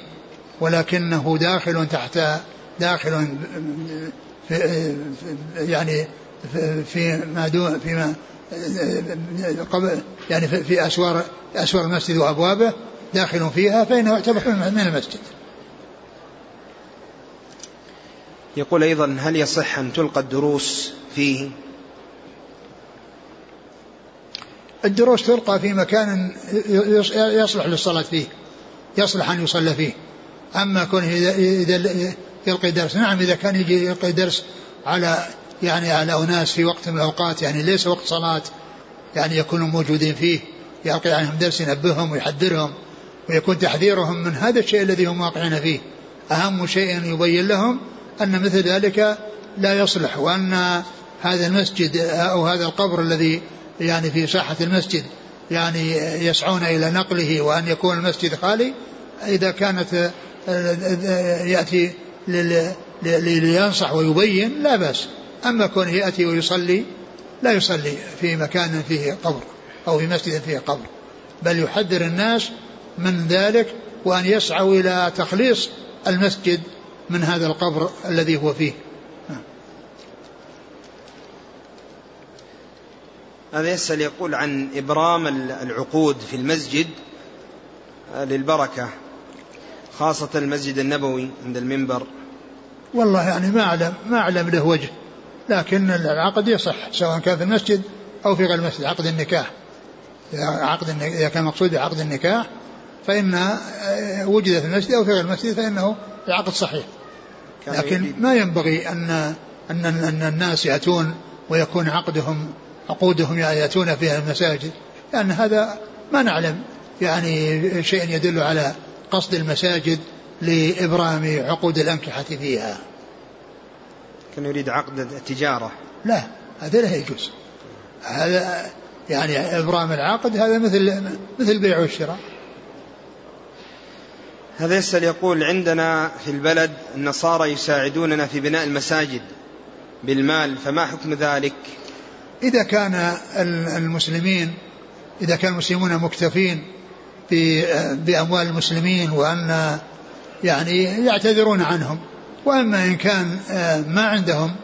ولكنه داخل تحت داخل في يعني في ما دون فيما يعني في أسوار أسوار المسجد وأبوابه داخل فيها فإنه يعتبر من المسجد. يقول أيضا هل يصح أن تلقى الدروس فيه؟ الدروس تلقى في مكان يصلح للصلاة فيه يصلح أن يصلى فيه. أما كونه إذا يلقي درس نعم إذا كان يجي يلقي درس على يعني على أناس في وقت من الأوقات يعني ليس وقت صلاة يعني يكونوا موجودين فيه يلقي عنهم درس ينبههم ويحذرهم ويكون تحذيرهم من هذا الشيء الذي هم واقعين فيه. أهم شيء يبين لهم أن مثل ذلك لا يصلح وأن هذا المسجد أو هذا القبر الذي يعني في ساحة المسجد يعني يسعون إلى نقله وأن يكون المسجد خالي إذا كانت يأتي لينصح ويبين لا بأس. أما كونه يأتي ويصلي لا يصلي في مكان فيه قبر أو في مسجد فيه قبر بل يحذر الناس من ذلك وأن يسعوا إلى تخليص المسجد من هذا القبر الذي هو فيه. هذا يسأل يقول عن إبرام العقود في المسجد للبركة خاصة المسجد النبوي عند المنبر. والله يعني ما أعلم ما أعلم له وجه لكن العقد يصح سواء كان في المسجد أو في غير المسجد عقد النكاح. إذا عقد إذا كان مقصود عقد النكاح فإن آه، وجد في المسجد أو في غير المسجد فإنه العقد صحيح. لكن ما ينبغي أن أن أن الناس يأتون ويكون عقدهم عقودهم يأتون فيها المساجد. لأن هذا ما نعلم يعني شيء يدل على قصد المساجد لإبرام عقود الأنكحة فيها. كان يريد عقد التجارة. لا هذا لا يجوز. هذا يعني إبرام العقد هذا مثل مثل البيع والشراء هذا يسأل يقول عندنا في البلد النصارى يساعدوننا في بناء المساجد بالمال فما حكم ذلك؟ إذا كان المسلمين إذا كان المسلمون مكتفين بأموال المسلمين وأن يعني يعتذرون عنهم وأما إن كان آه، ما عندهم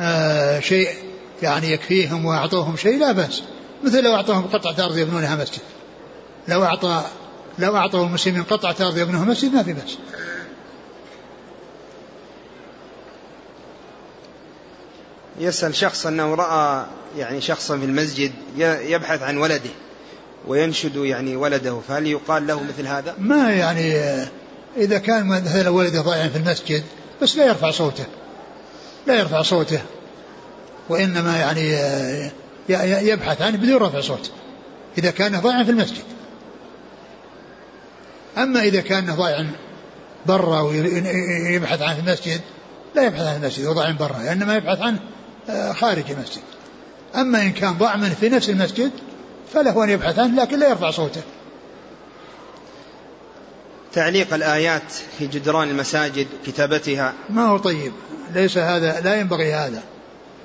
آه، شيء يعني يكفيهم وأعطوهم شيء لا بأس. مثل لو أعطوهم قطعة أرض يبنونها مسجد. لو أعطى لو أعطوا المسلمين قطعة أرض يبنونها مسجد ما في بأس. يسأل شخص أنه رأى يعني شخصا في المسجد يبحث عن ولده وينشد يعني ولده فهل يقال له مثل هذا؟ ما يعني إذا كان مثلا ولده ضائع في المسجد بس لا يرفع صوته لا يرفع صوته وإنما يعني يبحث عنه بدون رفع صوت إذا كان ضائعا في المسجد. أما إذا كان ضائعا برا ويبحث عنه في المسجد لا يبحث عن المسجد وضاع برا إنما يبحث عنه خارج المسجد. أما إن كان ضاع منه في نفس المسجد فله أن يبحث عنه لكن لا يرفع صوته. تعليق الآيات في جدران المساجد كتابتها. ما هو طيب. ليس هذا لا ينبغي هذا.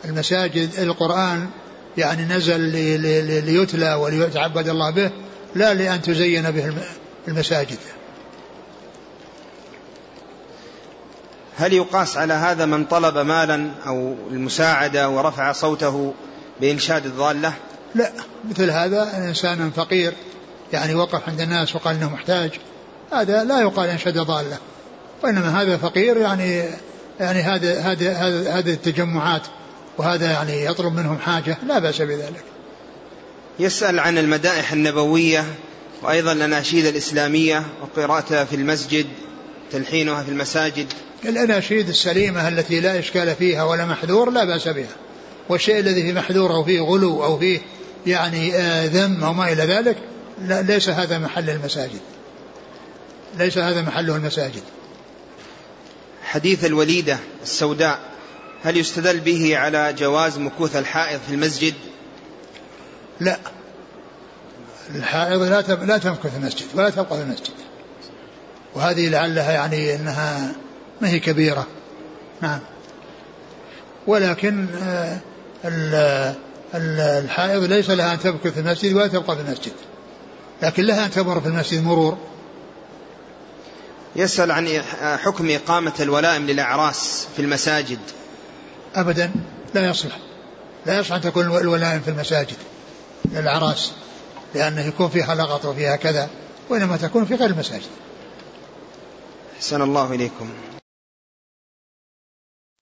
المساجد القرآن يعني نزل ليتلى وليتعبد الله به لا لأن تزين به المساجد. هل يقاس على هذا من طلب مالا أو المساعدة ورفع صوته بإنشاد الضالة لا مثل هذا إنسان فقير يعني وقف عند الناس وقال إنه محتاج هذا لا يقال إنشد ضالة وإنما هذا فقير يعني يعني هذا هذا هذه التجمعات وهذا يعني يطلب منهم حاجة لا بأس بذلك. يسأل عن المدائح النبوية وأيضا الأناشيد الإسلامية وقراءتها في المسجد تلحينها في المساجد. الأناشيد السليمة التي لا إشكال فيها ولا محذور لا بأس بها. والشيء الذي فيه محذور أو فيه غلو أو فيه يعني آه ذم أو ما إلى ذلك لا ليس هذا محل المساجد. ليس هذا محله المساجد حديث الوليدة السوداء هل يستدل به على جواز مكوث الحائض في المسجد لا الحائض لا لا تمكث في المسجد ولا تبقى في المسجد وهذه لعلها يعني إنها ما هي كبيرة. نعم. ولكن آه، الحائض ليس لها أن تمكث في المسجد ولا تبقى في المسجد. لكن لها أن تمر في المسجد مرور. يسأل عن حكم إقامة الولائم للأعراس في المساجد. أبدا لا يصلح. لا يصلح أن تكون الولائم في المساجد للأعراس لأنه يكون فيها لغط وفيها كذا وإنما تكون في غير المساجد. أحسن الله إليكم.